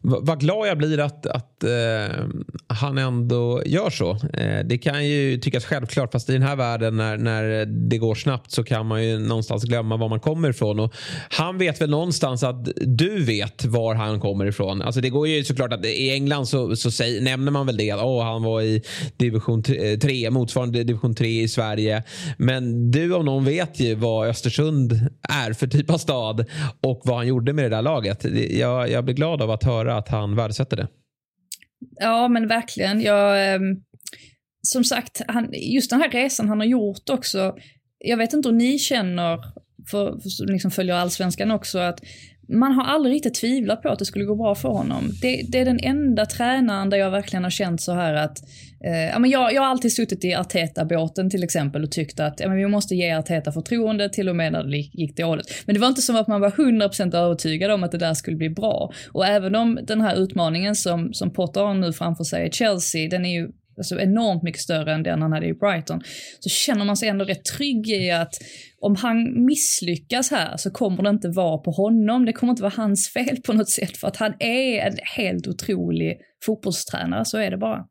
Vad glad jag blir att, att eh, han ändå gör så. Eh, det kan ju tyckas självklart fast i den här världen när, när det går snabbt så kan man ju någonstans glömma var man kommer ifrån. Och han vet väl någonstans att du vet var han kommer ifrån. Alltså det går ju såklart att i England så, så säger, nämner man väl det att oh, han var i division 3, eh, motsvarande division 3 i Sverige. Men du om någon vet ju vad Östersund är för typ av stad och vad han gjorde med det där laget. Jag, jag blir glad av att höra att han värdesätter det. Ja, men verkligen. Jag, eh, som sagt, han, just den här resan han har gjort också. Jag vet inte hur ni känner, för, för liksom följer allsvenskan också, att man har aldrig riktigt tvivlat på att det skulle gå bra för honom. Det, det är den enda tränaren där jag verkligen har känt så här att, Eh, ja, men jag, jag har alltid suttit i Arteta-båten till exempel och tyckt att ja, men vi måste ge Arteta förtroende till och med när det gick dåligt. Men det var inte som att man var 100% övertygad om att det där skulle bli bra. Och även om den här utmaningen som, som Potter har nu framför sig i Chelsea, den är ju alltså enormt mycket större än den han hade i Brighton, så känner man sig ändå rätt trygg i att om han misslyckas här så kommer det inte vara på honom, det kommer inte vara hans fel på något sätt, för att han är en helt otrolig fotbollstränare, så är det bara.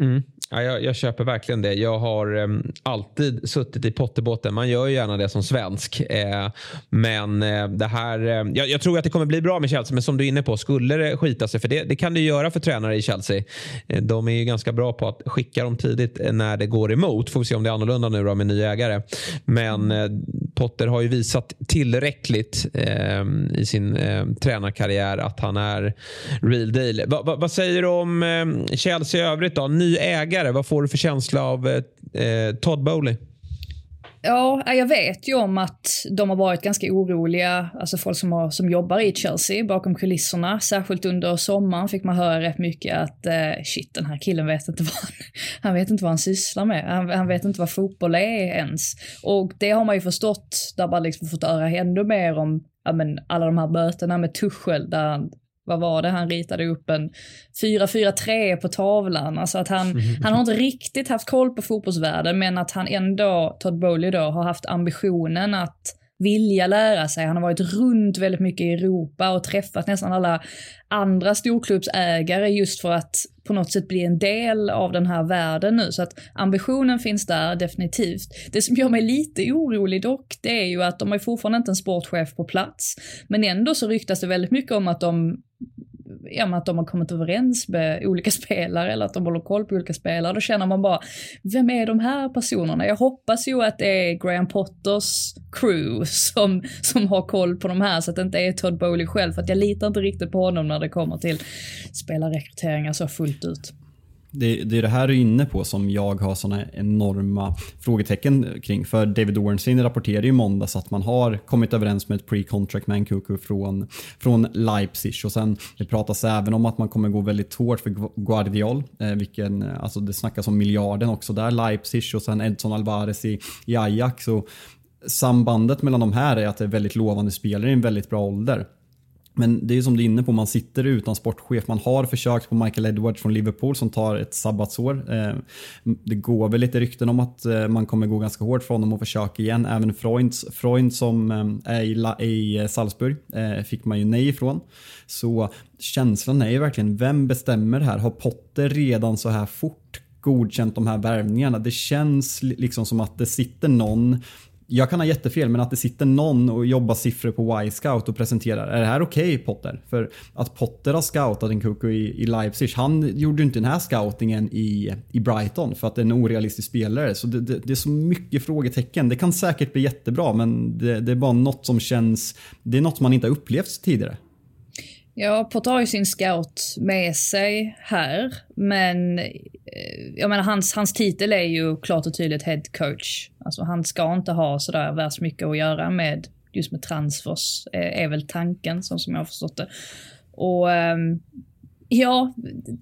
Mm. Ja, jag, jag, köper verkligen det. Jag har eh, alltid suttit i potterbåten. Man gör ju gärna det som svensk. Eh, men eh, det här, eh, jag, jag, tror att det kommer bli bra med Chelsea. Men som du är inne på, skulle det skita sig, för det, det kan det göra för tränare i Chelsea. Eh, de är ju ganska bra på att skicka dem tidigt eh, när det går emot. Får vi se om det är annorlunda nu då med nya ägare. Men eh, Potter har ju visat tillräckligt eh, i sin eh, tränarkarriär att han är real deal. Va, va, vad säger du om eh, Chelsea i övrigt då? Ny ägare, vad får du för känsla av eh, eh Todd Bowley? Ja, eh, jag vet ju om att de har varit ganska oroliga, alltså folk som, har, som jobbar i Chelsea bakom kulisserna. Särskilt under sommaren fick man höra rätt mycket att eh, shit, den här killen vet inte vad han, [LAUGHS] han vet inte vad han sysslar med. Han, han, vet inte vad fotboll är ens. Och det har man ju förstått, där man liksom fått höra ännu mer om ja, men, alla de här mötena med Tuchel där han vad var det, han ritade upp en 4-4-3 på tavlan. Alltså att han, [LAUGHS] han har inte riktigt haft koll på fotbollsvärlden men att han ändå, Todd Bowley då, har haft ambitionen att vilja lära sig. Han har varit runt väldigt mycket i Europa och träffat nästan alla andra storklubbsägare just för att på något sätt bli en del av den här världen nu. Så att ambitionen finns där definitivt. Det som gör mig lite orolig dock, det är ju att de har fortfarande inte en sportchef på plats. Men ändå så ryktas det väldigt mycket om att de ja, att de har kommit överens med olika [LAUGHS] spelare eller att de håller koll på olika spelare. Då känner man bara, vem är de här personerna? Jag hoppas ju att det är Graham Potters crew som, som har koll på de här så att det inte är Todd Bowley själv. För att jag litar inte riktigt på honom när det kommer till spelarrekryteringar så fullt ut. Det, det är det här du är inne på som jag har såna enorma frågetecken kring. För David Ornstein rapporterade ju i måndags att man har kommit överens med ett pre-contract med Nkuku från, från Leipzig. Och sen det pratas även om att man kommer gå väldigt hårt för Guardiol. Eh, vilken, eh, alltså det snackas om miljarden också där. Leipzig och sen Edson Alvarez i, i Ajax. Och sambandet mellan de här är att det är väldigt lovande spelare i en väldigt bra ålder. Men det är som du är inne på, man sitter utan sportchef. Man har försökt på Michael Edwards från Liverpool som tar ett sabbatsår. Eh, det går väl lite rykten om att eh, man kommer gå ganska hårt från honom och försöka igen. Även Freund, Freund som eh, är i Salzburg fick man ju nej ifrån. Så känslan är ju verkligen, vem bestämmer här? Har Potter redan så här fort godkänt de här värvningarna? Det känns liksom som att det sitter någon jag kan ha jättefel, men att det sitter någon och jobbar siffror på Y-scout och presenterar. Är det här okej okay, Potter? För att Potter har scoutat en Kuku i, i Leipzig, han gjorde ju inte den här scoutingen i, i Brighton för att det är en orealistisk spelare. Så det, det, det är så mycket frågetecken. Det kan säkert bli jättebra, men det, det är bara något som känns... Det är något man inte har upplevt tidigare. Ja, Potter har ju sin scout med sig här, men Eh, jag menar hans, hans titel är ju klart och tydligt head coach. Alltså han ska inte ha sådär värst mycket att göra med just med transfers, eh, är väl tanken som, som jag har förstått det. Och um, ja,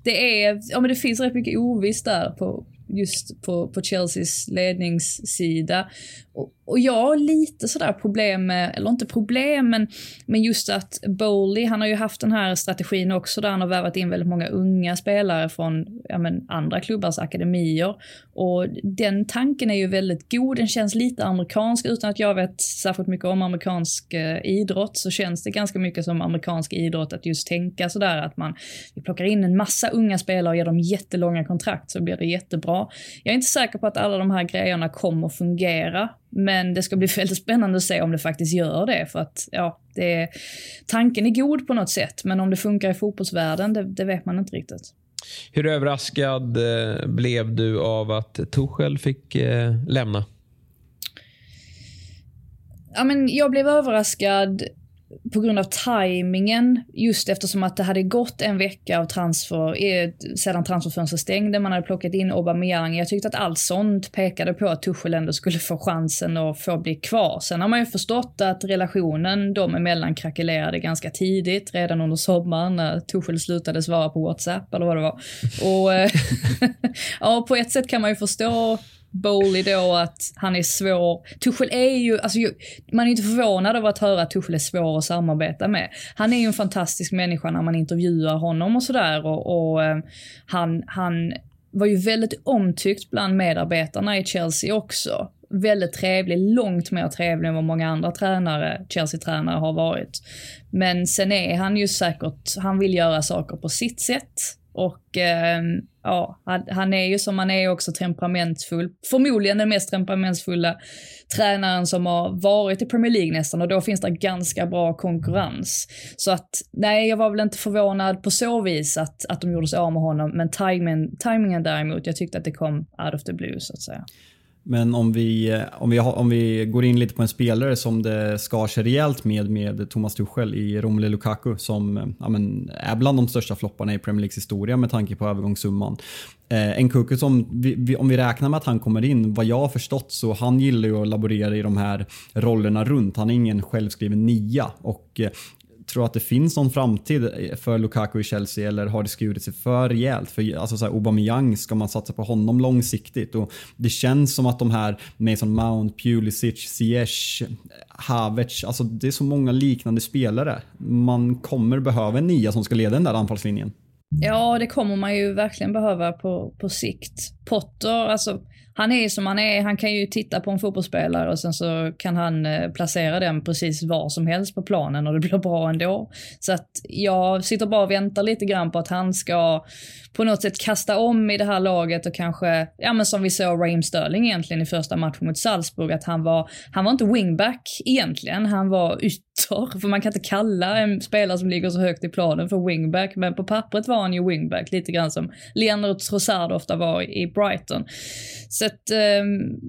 det är, ja men det finns rätt mycket ovisst där på, just på, på Chelseas ledningssida. Och, och jag har lite sådär problem med, eller inte problem, men, men just att Bowley, han har ju haft den här strategin också där han har värvat in väldigt många unga spelare från ja, men, andra klubbars akademier. Och den tanken är ju väldigt god, den känns lite amerikansk utan att jag vet särskilt mycket om amerikansk eh, idrott så känns det ganska mycket som amerikansk idrott att just tänka sådär att man vi plockar in en massa unga spelare och ger dem jättelånga kontrakt så blir det jättebra. Jag är inte säker på att alla de här grejerna kommer fungera men det ska bli [LAUGHS] väldigt spännande att se om det faktiskt gör det. För att ja, det, tanken är god på något sätt, men om det funkar i fotbollsvärlden, det, det vet man inte riktigt. Hur överraskad eh, blev du av att Tuchel fick eh, lämna? Ja, men jag blev överraskad på grund av tajmingen, just eftersom att det hade gått en vecka av transfer, eh, sedan transferfönstret stängde, man hade plockat in Aubameyang. Jag tyckte att allt sånt pekade på att Tuchel ändå skulle få chansen att få bli kvar. Sen har man ju förstått att relationen dem emellan krackelerade ganska tidigt, redan under sommaren när Tuchel slutade svara på WhatsApp eller vad det var. Och eh, [LAUGHS] ja, på ett sätt kan man ju förstå Bowley då att han är svår. Tuchel är ju, alltså man är inte förvånad över att höra att Tuchel är svår att samarbeta med. Han är ju en fantastisk människa när man intervjuar honom och sådär och, och eh, han, han var ju väldigt omtyckt bland medarbetarna i Chelsea också. Väldigt trevlig, långt mer trevlig än vad många andra tränare, Chelsea-tränare har varit. Men sen är han ju säkert, han vill göra saker på sitt sätt. Och eh, ja, han är ju som han är också temperamentfull. Förmodligen den mest temperamentsfulla tränaren som har varit i Premier League nästan och då finns det ganska bra konkurrens. Så att nej, jag var väl inte förvånad på så vis att, att de gjorde sig av med honom, men tajmingen timingen däremot, jag tyckte att det kom out of the blue så att säga. Men om vi, eh, om, vi, om vi går in lite på en spelare som det skar sig rejält med, med Thomas Tuchel i Romelu Lukaku som eh, ja, men, är bland de största flopparna i Premier Leagues historia med tanke på övergångssumman. Eh, en Kuku som, vi, vi, om vi räknar med att han kommer in, vad jag har förstått så han gillar ju att laborera i de här rollerna runt. Han är ingen självskriven nia och eh, tror att det finns någon framtid för Lukaku i Chelsea eller har det skurit sig för rejält? För alltså så här, Aubameyang, ska man satsa på honom långsiktigt? Och det känns som att de här Mason Mount, Pulisic, Ziyech, Havertz, alltså det är så många liknande spelare. Man kommer behöva en nia som ska leda den där anfallslinjen. Ja, det kommer man ju verkligen behöva på, på sikt. Potter, alltså han är som han är. Han kan ju titta på en fotbollsspelare och sen så kan han eh, placera den precis var som helst på planen och det blir bra ändå. Så att jag sitter bara och väntar lite grann på att han ska på något sätt kasta om i det här laget och kanske, ja men som vi såg Raheem Sterling egentligen i första matchen mot Salzburg, att han var, han var inte wingback egentligen, han var ytter, för man kan inte kalla en spelare som ligger så högt i planen för wingback, men på pappret var han ju wingback, lite grann som Leandro Trossard ofta var i Brighton. Så att, um,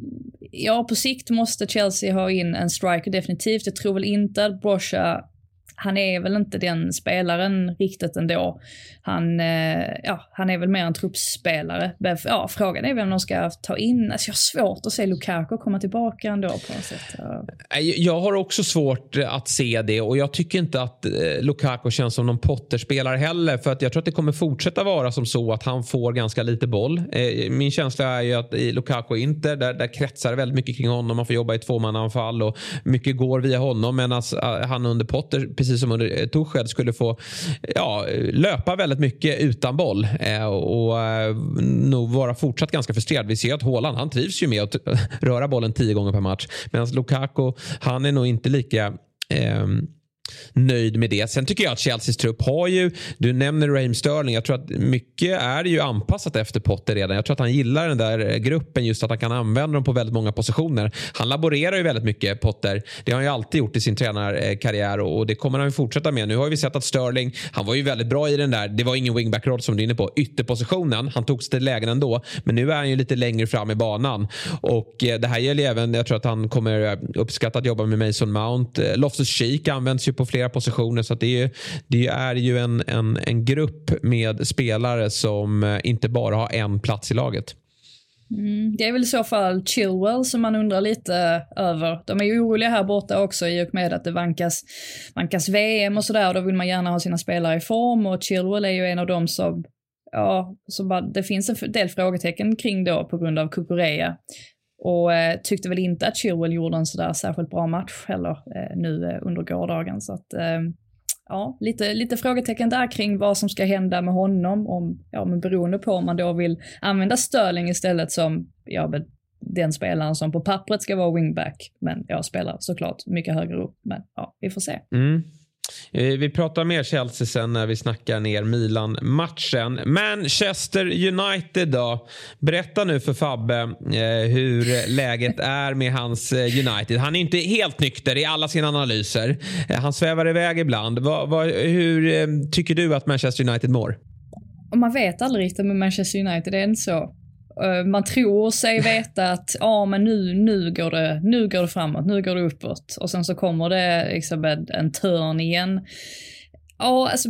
ja på sikt måste Chelsea ha in en striker definitivt. Jag tror väl inte att Brosha han är väl inte den spelaren riktigt ändå. Han, eh, ja, han är väl mer en truppspelare. Ja, frågan är vem de ska ta in. Alltså jag har svårt att se Lukaku komma tillbaka ändå på något sätt. Jag har också svårt att se det och jag tycker inte att eh, Lukaku känns som någon Potter-spelare heller. För att jag tror att det kommer fortsätta vara som så att han får ganska lite boll. Eh, min känsla är ju att i Lukaku Inter, där, där kretsar det väldigt mycket kring honom. Man får jobba i tvåmannaanfall och mycket går via honom. Medan eh, han under Potter, precis precis som under eh, Tuchel, skulle få ja, löpa väldigt mycket utan boll eh, och eh, nog vara fortsatt ganska frustrerad. Vi ser att Haaland, han trivs ju med att [LAUGHS] röra bollen tio gånger per match. Medan Lukaku, han är nog inte lika eh, nöjd med det. Sen tycker jag att Chelseas trupp har ju, du nämner Raheem Sterling, jag tror att mycket är ju anpassat efter Potter redan. Jag tror att han gillar den där eh, gruppen, just att han kan använda dem på väldigt många positioner. Han laborerar ju väldigt mycket, Potter. Det har han ju alltid gjort i sin tränarkarriär och det kommer han ju fortsätta med. Nu har vi sett att Sterling, han var ju väldigt bra i den där, det var ingen wingback-roll som du är inne på, ytterpositionen. Han tog sig till lägen ändå, men nu är han ju lite längre fram i banan. Och eh, det här gäller ju även, jag tror att han kommer eh, uppskatta att jobba med Mason Mount. Loftus-Cheek används ju på på flera positioner. Så det, är, det är ju en, en, en grupp med spelare som eh, inte bara har en plats i laget. Mm, det är väl i så fall Chilwell som man undrar lite eh, över. De är ju oroliga här borta också i och med att det vankas, vankas VM och sådär. Då vill man gärna ha sina spelare i form och Chilwell är ju en av dem som, ja, så bara, det finns en del frågetecken kring då på grund av Kukureya. Och eh, tyckte väl inte att Chilwell gjorde en sådär särskilt bra match heller eh, nu eh, under gårdagen. Så att, eh, ja, lite, lite frågetecken där kring vad som ska hända med honom, om, ja, men beroende på om man då vill använda Sterling istället som, ja, den spelaren som på pappret ska vara wingback, men jag spelar såklart mycket högre upp. Men ja, vi får se. Mm. Eh, vi pratar mer Chelsea sen när vi snackar ner Milan-matchen. Manchester United då. Berätta nu för Fabbe eh, hur läget är med hans eh, United. Han är inte helt nykter i alla sina analyser. Eh, han svävar iväg ibland. Va, va, hur tycker du att Manchester United mår? Man vet aldrig riktigt med Manchester United, det är inte så. Eh, man tror sig veta att ja, men nu, nu, går det, nu går det framåt, nu går det uppåt. Och sen så kommer det liksom en, en törn igen. Ja, alltså,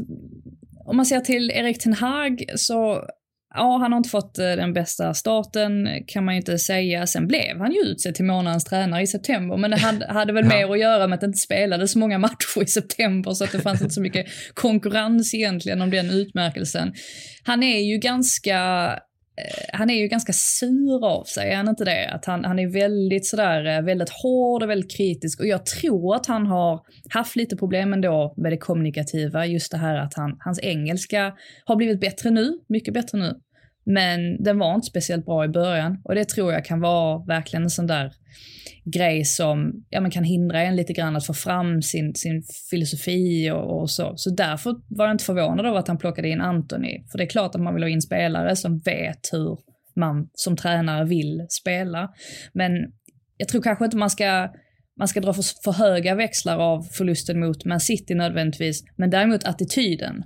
om man ser till Erik Ten Hag så Ja, han har inte fått eh, den bästa starten kan man ju inte säga. Sen blev han ju utsedd till månadens tränare i september, men det hade, [LAUGHS] hade väl mer att göra med att det inte spelades så många matcher i september så att det fanns inte så mycket konkurrens egentligen om den utmärkelsen. Han är ju ganska Eh, han är ju ganska sur av sig, är han inte det? Att han, han är väldigt sådär, eh, väldigt hård och väldigt kritisk och jag tror att han har haft lite problem ändå med det kommunikativa, just det här att han, hans engelska har blivit bättre nu, mycket bättre nu. Men den var inte speciellt bra i början och det tror jag kan vara verkligen en sån där grej som ja, man kan hindra en lite grann att få fram sin, sin filosofi och, och, så. Så därför var jag inte förvånad över att han plockade in Anthony. För det är klart att man vill ha in spelare som vet hur man som tränare vill spela. Men jag tror kanske inte man ska man ska dra för, för höga växlar av förlusten mot Man City nödvändigtvis, men däremot attityden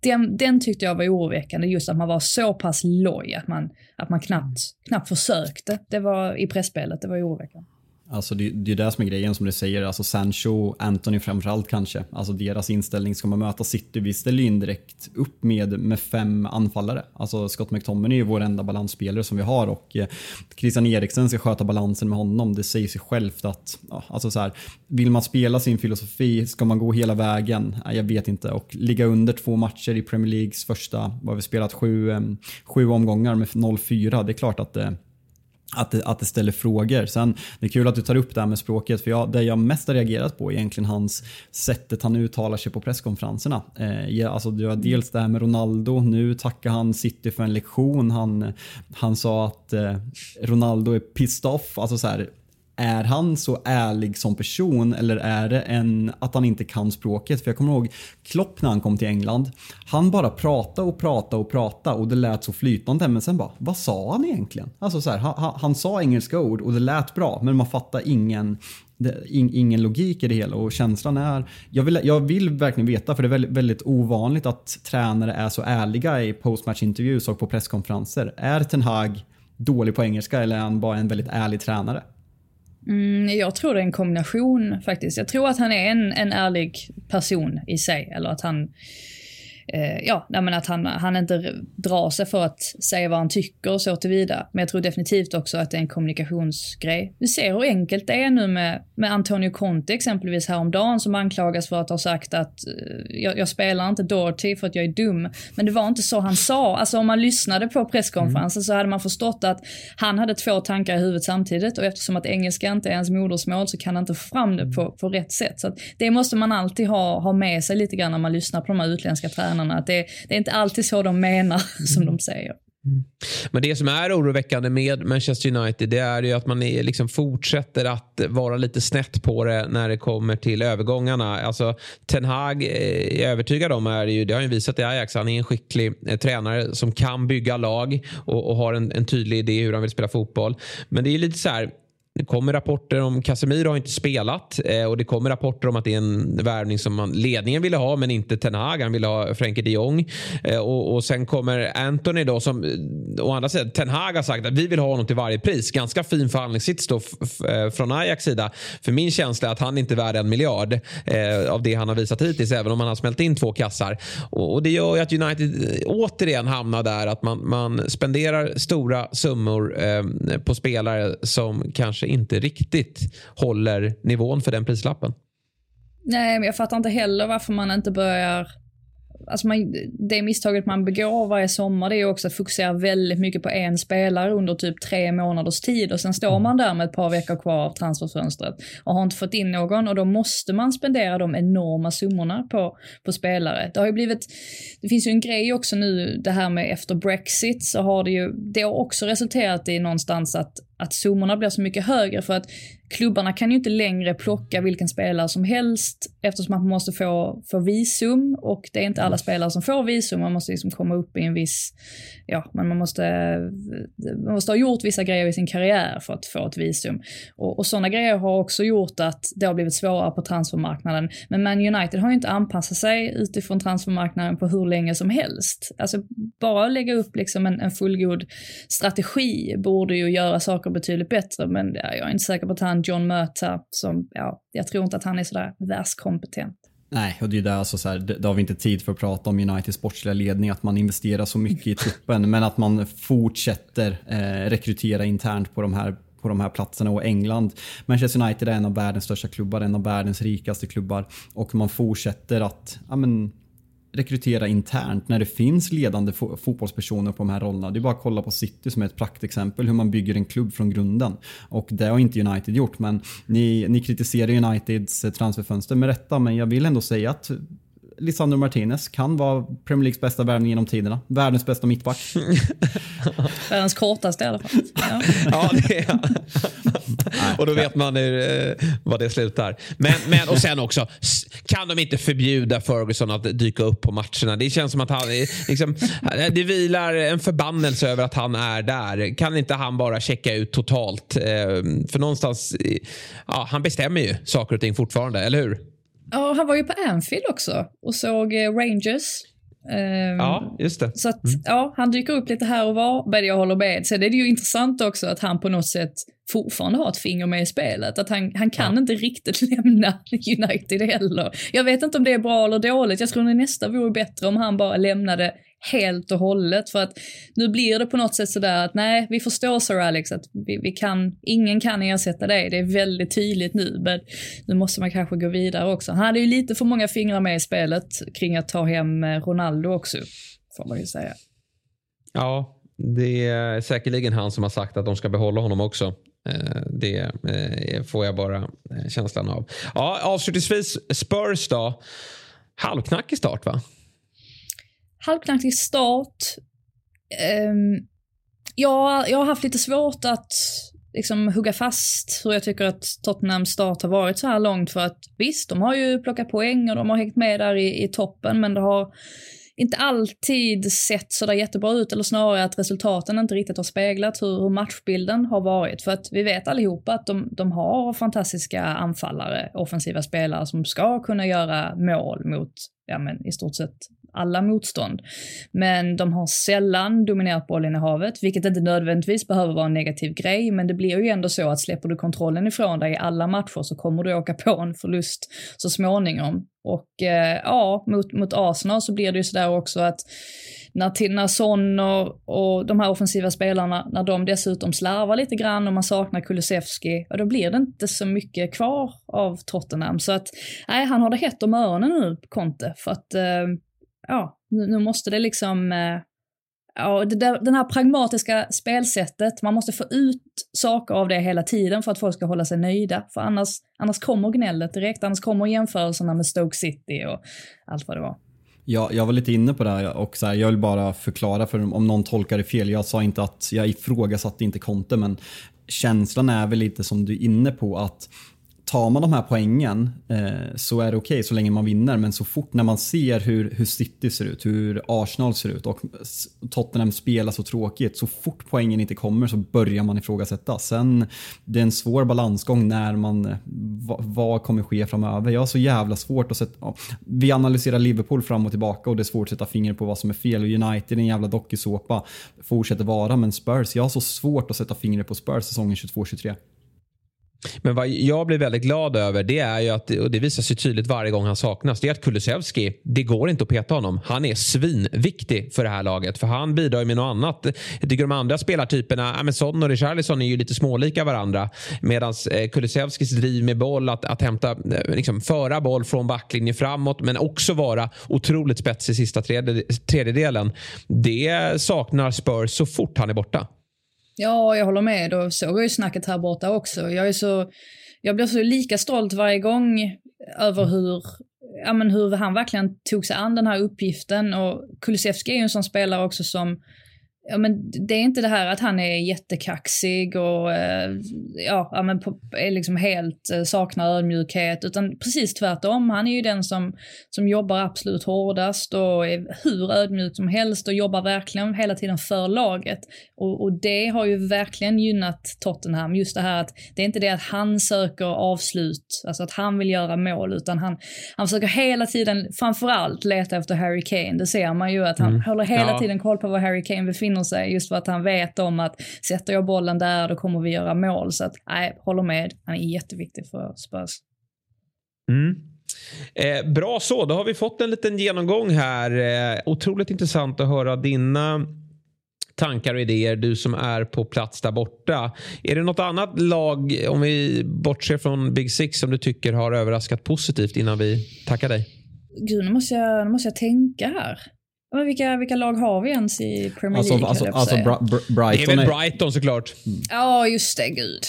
den, den tyckte jag var oroväckande, just att man var så pass loj att man, att man knappt, knappt försökte. Det var i pressspelet, det var oroväckande. Alltså det, det är det som är grejen som du säger. Alltså Sancho, Anthony framförallt kanske. Alltså deras inställning. Ska man möta City, vi ställer in direkt upp med, med fem anfallare. Alltså Scott McTominay är ju vår enda balansspelare som vi har och eh, Christian Eriksen ska sköta balansen med honom. Det säger sig självt att, ja, alltså så här, vill man spela sin filosofi, ska man gå hela vägen? Jag vet inte. Och ligga under två matcher i Premier Leagues första, vad vi spelat sju, eh, sju omgångar med 0-4. Det är klart att det att det, att det ställer frågor. Sen, det är kul att du tar upp det här med språket för jag, det jag mest har reagerat på är egentligen hans sättet han uttalar sig på presskonferenserna. Eh, alltså, du har dels det här med Ronaldo, nu tackar han City för en lektion. Han, han sa att eh, Ronaldo är pissed off. Alltså så här, är han så ärlig som person eller är det en, att han inte kan språket? För jag kommer ihåg Klopp när han kom till England. Han bara pratade och pratade och pratade och det lät så flytande men sen bara, vad sa han egentligen? Alltså så här, han, han, sa engelska ord och det lät bra men man fattar ingen det, in, ingen logik i det hela och känslan är... Jag vill, jag vill verkligen veta för det är väldigt, väldigt ovanligt att tränare är så ärliga i postmatch och på presskonferenser. Är Ten Hag dålig på engelska eller är han bara en väldigt ärlig tränare? Mm, jag tror det är en kombination faktiskt. Jag tror att han är en, en ärlig person i sig. Eller att han eh, ja, men att han, han inte drar sig för att säga vad han tycker och så tillvida. Men jag tror definitivt också att det är en kommunikationsgrej. Vi ser hur enkelt det är nu med, med Antonio Conte exempelvis häromdagen som anklagas för att ha sagt att eh, jag, jag, spelar inte Dorothy för att jag är dum. Men det var inte så han sa. Alltså om man lyssnade på presskonferensen mm. så hade man förstått att han hade två tankar i huvudet samtidigt och eftersom att engelska inte är ens modersmål så kan han inte få fram det på, på rätt sätt. Så det måste man alltid ha, ha med sig lite grann när man lyssnar på de här utländska tränarna tränarna. Att det, det är inte alltid så de menar [LAUGHS] som de säger. Men det som är oroväckande med Manchester United det är ju att man är, liksom fortsätter att vara lite snett på det när det kommer till övergångarna. Alltså, Ten Hag eh, är övertygad om, är ju, det har ju visat i Ajax, han är en skicklig eh, tränare som kan bygga lag och, och har en, en, tydlig idé hur han vill spela fotboll. Men det är lite så här det kommer rapporter om Casemiro har inte spelat eh, och det kommer rapporter om att det är en värvning som man, ledningen ville ha men inte Ten Hag. Han ville ha Frenkie de Jong. Eh, och, och, sen kommer Anthony då som eh, å andra sidan Ten Hag har sagt att vi vill ha honom till varje pris. Ganska fin förhandlingssits då eh, från Ajax sida. För min känsla är att han inte är värd en miljard eh, av det han har visat hittills även om han har smält in två kassar. Och, och det gör ju att United eh, återigen hamnar där att man, man spenderar stora summor på spelare som kanske inte riktigt håller nivån för den prislappen. Nej, men jag fattar inte heller varför man inte börjar alltså man, det misstaget man begår varje sommar det är också att fokusera väldigt mycket på en spelare under typ tre månaders tid och sen står man där med ett par veckor kvar av transferfönstret och har inte fått in någon och då måste man spendera de enorma summorna på, på spelare. Det har ju blivit, det finns ju en grej också nu det här med efter Brexit så har det ju, det har också resulterat i någonstans att att summorna blir så mycket högre för att klubbarna kan ju inte längre plocka vilken spelare som helst eftersom man måste få, få visum och det är inte alla spelare som får visum. Man måste liksom komma upp i en viss, ja, men man måste, man måste ha gjort vissa grejer i sin karriär för att få ett visum. Och, och sådana grejer har också gjort att det har blivit svårare på transfermarknaden. Men Man United har ju inte anpassat sig utifrån transfermarknaden på hur länge som helst. Alltså bara lägga upp liksom en, en fullgod strategi borde ju göra saker betydligt bättre, men jag är inte säker på att han John Möta som, ja, jag tror inte att han är sådär världskompetent. Nej, och det är där alltså så här, det, det har vi inte tid för att prata om Uniteds sportsliga ledning, att man investerar så mycket i truppen, men att man fortsätter eh, rekrytera internt på de här på de här platserna och England. Manchester United är en av världens största klubbar, en av världens rikaste klubbar och man fortsätter att ja, men, rekrytera internt när det finns ledande fo fotbollspersoner på de här rollerna. Det är bara att kolla på City som är ett praktexempel hur man bygger en klubb från grunden. Och det har inte United gjort men ni, ni kritiserar Uniteds transferfönster med rätta men jag vill ändå säga att Lisandro Martinez kan vara Premier Leagues bästa värvning genom tiderna. Världens bästa mittback. [LAUGHS] Världens kortaste i alla fall. Ja, [LAUGHS] ja det är Och då vet man hur, eh, vad det slutar. Men, men, och sen också, kan de inte förbjuda Ferguson att dyka upp på matcherna? Det känns som att han liksom, det vilar en förbannelse över att han är där. Kan inte han bara checka ut totalt? Eh, för någonstans, ja, han bestämmer ju saker och ting fortfarande, eller hur? Ja, han var ju på Anfield också och såg eh, Rangers Um, ja, just det. Så att, mm. ja, han dyker upp lite här och var, men jag håller med. Sen är det ju intressant också att han på något sätt fortfarande har ett finger med i spelet. Att han, han kan ja. inte riktigt [LAUGHS] lämna United heller. Jag vet inte om det är bra eller dåligt. Jag tror nästa vore bättre om han bara lämnade helt och hållet. För att nu blir det på något sätt sådär att nej, vi förstår Sir Alex att vi, vi kan, ingen kan ersätta dig. Det är väldigt tydligt nu, men nu måste man kanske gå vidare också. Han hade ju lite för många fingrar med i spelet kring att ta hem eh, Ronaldo också, får man ju säga. Ja, det är säkerligen han som har sagt att de ska behålla honom också. Eh, det eh, får jag bara känslan av. Ja, avslutningsvis Spurs då. Halvknackig start va? Halvknackig start. Ehm, um, jag, jag har haft lite svårt att liksom hugga fast hur jag tycker att Tottenhams start har varit så här långt för att visst, de har ju plockat poäng och de har hängt med där i, i toppen men det har inte alltid sett sådär jättebra ut eller snarare att resultaten inte riktigt har speglat hur, hur matchbilden har varit. För att vi vet allihopa att de, de har fantastiska anfallare, offensiva spelare som ska kunna göra mål mot ja, men i stort sett alla motstånd. Men de har sällan dominerat bollinnehavet, vilket inte nödvändigtvis behöver vara en negativ grej, men det blir ju ändå så att släpper du kontrollen ifrån dig i alla matcher så kommer du åka på en förlust så småningom. Och eh, ja, mot, mot Arsenal så blir det ju sådär också att när, när Son och, och de här offensiva spelarna, när de dessutom slarvar lite grann och man saknar Kulusevski, ja då blir det inte så mycket kvar av Tottenham. Så att, nej, han har det hett om öronen nu, Conte, för att eh, ja, nu, nu måste det liksom, eh, ja, det där, den här pragmatiska spelsättet, man måste få ut saker av det hela tiden för att folk ska hålla sig nöjda. För annars, annars kommer gnället direkt, annars kommer jämförelserna med Stoke City och allt vad det var. Ja, jag var lite inne på det här och så här, jag vill bara förklara för om någon tolkar det fel. Jag sa inte att jag ifrågasatte inte Conte men känslan är väl lite som du är inne på att tar man de här poängen eh, så är det okej okay, så länge man vinner. Men så fort när man ser hur, hur City ser ut, hur Arsenal ser ut och Tottenham spelar så tråkigt. Så fort poängen inte kommer så börjar man ifrågasätta. Sen det är en svår balansgång när man, eh, vad, vad kommer ske framöver? Jag har så jävla svårt att sätta, ja, vi analyserar Liverpool fram och tillbaka och det är svårt att sätta fingret på vad som är fel. Och United är en jävla dokusåpa, fortsätter vara. Men Spurs, jag har så svårt att sätta fingret på Spurs säsongen 22-23. Men vad jag blir väldigt glad över det är ju att, och det visar sig tydligt varje gång han saknas, det är att Kulusevski, det går inte att peta honom. Han är svinviktig för det här laget för han bidrar ju med något annat. Jag tycker de andra spelartyperna, ja, men Son och Richarlison är ju lite smålika varandra medan eh, Kulusevskis driv med boll, att, att hämta, eh, liksom, föra boll från backlinjen framåt men också vara otroligt spetsig i sista tredjedelen. Det saknar Spurs så fort han är borta. Ja, jag håller med. Och så går ju snacket här borta också. Jag är så, jag blir så lika stolt varje gång över hur, ja men hur han verkligen tog sig an den här uppgiften. Och Kulusevski är ju en sån spelare också som ja, men det är inte det här att han är jättekaxig och eh, ja, men är liksom helt eh, saknar ödmjukhet, utan precis tvärtom. Han är ju den som, som jobbar absolut hårdast och är hur ödmjuk som helst och jobbar verkligen hela tiden för laget. Och, och det har ju verkligen gynnat Tottenham, just det här att det är inte det att han söker avslut, alltså att han vill göra mål, utan han, han försöker hela tiden, framförallt leta efter Harry Kane. Det ser man ju att han mm. håller hela ja. tiden koll på var Harry Kane befinner befinner sig just för att han vet om att sätter jag bollen där då kommer vi göra mål. Så att nej, håller med. Han är jätteviktig för Spurs. Mm. Eh, bra så, då har vi fått en liten genomgång här. Eh, otroligt intressant att höra dina tankar och idéer, du som är på plats där borta. Är det något annat lag, om vi bortser från Big Six, som du tycker har överraskat positivt innan vi tackar dig? Gud, nu måste jag, nu måste jag tänka här. Men vilka, vilka lag har vi ens i Premier alltså, League? Alltså, alltså, alltså Brighton det är väl Brighton såklart. Mm. Ja, just det. Gud.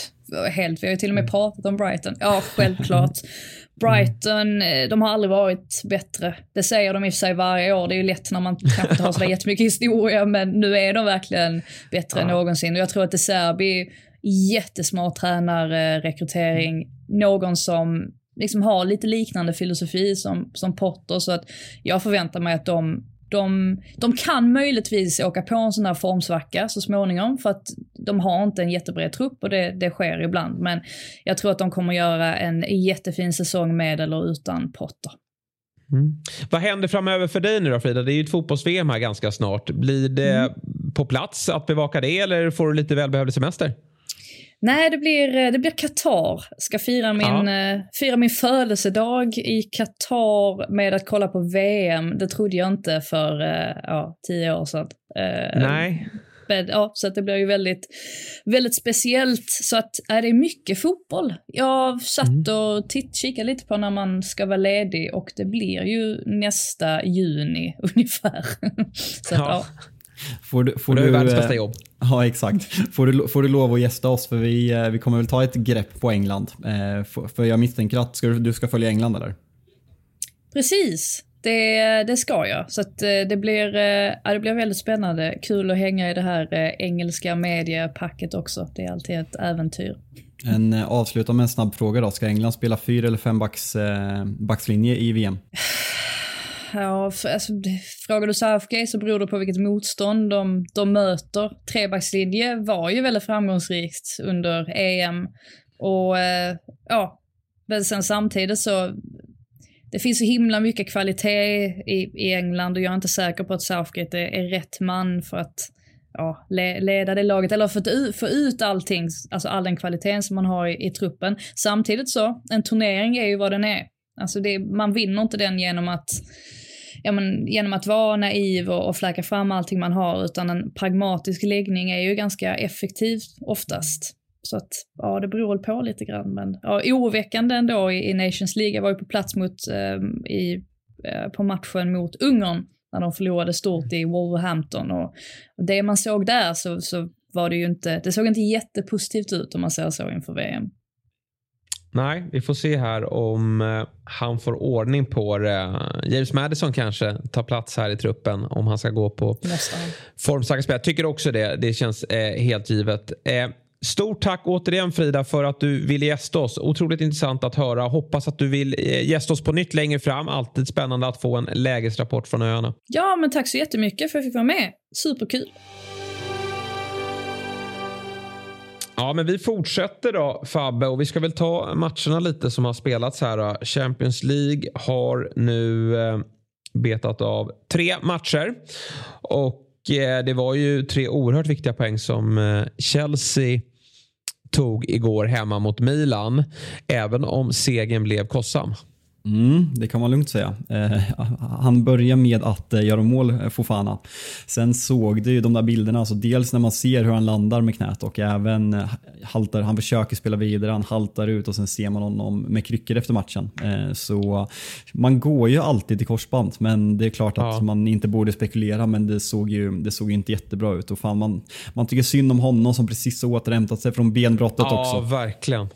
Helt, vi har ju till och med mm. pratat om Brighton. Ja, självklart. [LAUGHS] Brighton, eh, de har aldrig varit bättre. Det säger de i och för sig varje år. Det är ju lätt när man kanske inte har så [LAUGHS] jättemycket historia, men nu är de verkligen bättre ja. än någonsin. Och jag tror att De Serbi, jättesmart tränarrekrytering, någon som liksom har lite liknande filosofi som, som Potter, så att jag förväntar mig att de de, de kan möjligtvis åka på en sån där formsvacka så småningom för att de har inte en jättebred trupp och det, det sker ibland. Men jag tror att de kommer göra en jättefin säsong med eller utan Potter. Mm. Vad händer framöver för dig nu då Frida? Det är ju ett fotbolls-VM här ganska snart. Blir det mm. på plats att bevaka det eller får du lite välbehövlig semester? Nej, det blir, eh, det blir Qatar. Ska fira min, ja. uh, fira min födelsedag i Qatar med att kolla på VM. Det trodde jag inte för uh, ja, tio år sedan. Nej. Men, ja, så att det blir ju väldigt, väldigt speciellt. Så att är det är mycket fotboll. Jag satt mm. och titt, kikade lite på när man ska vara ledig och det blir ju nästa juni [LAUGHS] ungefär. så att, ja. ja. Får du, får du, du världens bästa jobb. [LAUGHS] Ja, exakt. Får du, får du lov att gästa oss för vi, eh, vi kommer väl ta ett grepp på England. Eh, för jag misstänker att ska du, du ska följa England eller? Precis. Det, det ska jag. Så att eh, det, blir, ja, det blir väldigt spännande. Kul att hänga i det här engelska mediepacket också. Det är alltid ett äventyr. En avsluta med en snabb fråga då. Ska England spela fyra eller fem backs, backslinje i VM? [SIGHS] Ja, för, alltså, frågar du Southgate så beror det på vilket motstånd de, de möter. Trebackslinje var ju väldigt framgångsrikt under EM. Och eh, ja, men sen samtidigt så det finns så himla mycket kvalitet i, i England och jag är inte säker på att Southgate är, är rätt man för att ja, leda det laget eller få ut, få ut allting, alltså all den kvaliteten som man har i, i truppen. Samtidigt så, en turnering är ju vad den är. Alltså det, man vinner inte den genom att ja, men, genom att vara naiv och, och fläka fram allting man har, utan en pragmatisk läggning är ju ganska effektiv oftast. Så att, ja, det beror väl på lite grann. Men ja, oroväckande ändå i, i Nations League. Jag var ju på plats mot, eh, i, eh, på matchen mot Ungern när de förlorade stort i Wolverhampton. Och, och det man såg där så, så var det ju inte, det såg inte jättepositivt ut om man säger så inför VM. Nej, vi får se här om eh, han får ordning på det. James Madison kanske tar plats här i truppen om han ska gå på formstarka spel. Jag tycker också det. Det känns eh, helt givet. Eh, Stort tack återigen Frida för att du ville gästa oss. Otroligt intressant att höra. Hoppas att du vill eh, gästa oss på nytt längre fram. Alltid spännande att få en lägesrapport från öarna. Ja, men tack så jättemycket för att jag fick vara med. Superkul. Ja, men vi fortsätter då Fabbe och vi ska väl ta matcherna lite som har spelats här. Då. Champions League har nu eh, betat av tre matcher och eh, det var ju tre oerhört viktiga poäng som eh, Chelsea tog igår hemma mot Milan. Även om segern blev kostsam. Mm, det kan man lugnt säga. Eh, han börjar med att eh, göra mål, eh, Fofana. Sen såg du ju de där bilderna, alltså dels när man ser hur han landar med knät och även eh, haltar, han försöker spela vidare, han haltar ut och sen ser man honom med kryckor efter matchen. Eh, så man går ju alltid till korsband, men det är klart att ja. man inte borde spekulera, men det såg ju det såg inte jättebra ut. Och fan, man, man tycker synd om honom som precis återhämtat sig från benbrottet ja, också. Ja, verkligen.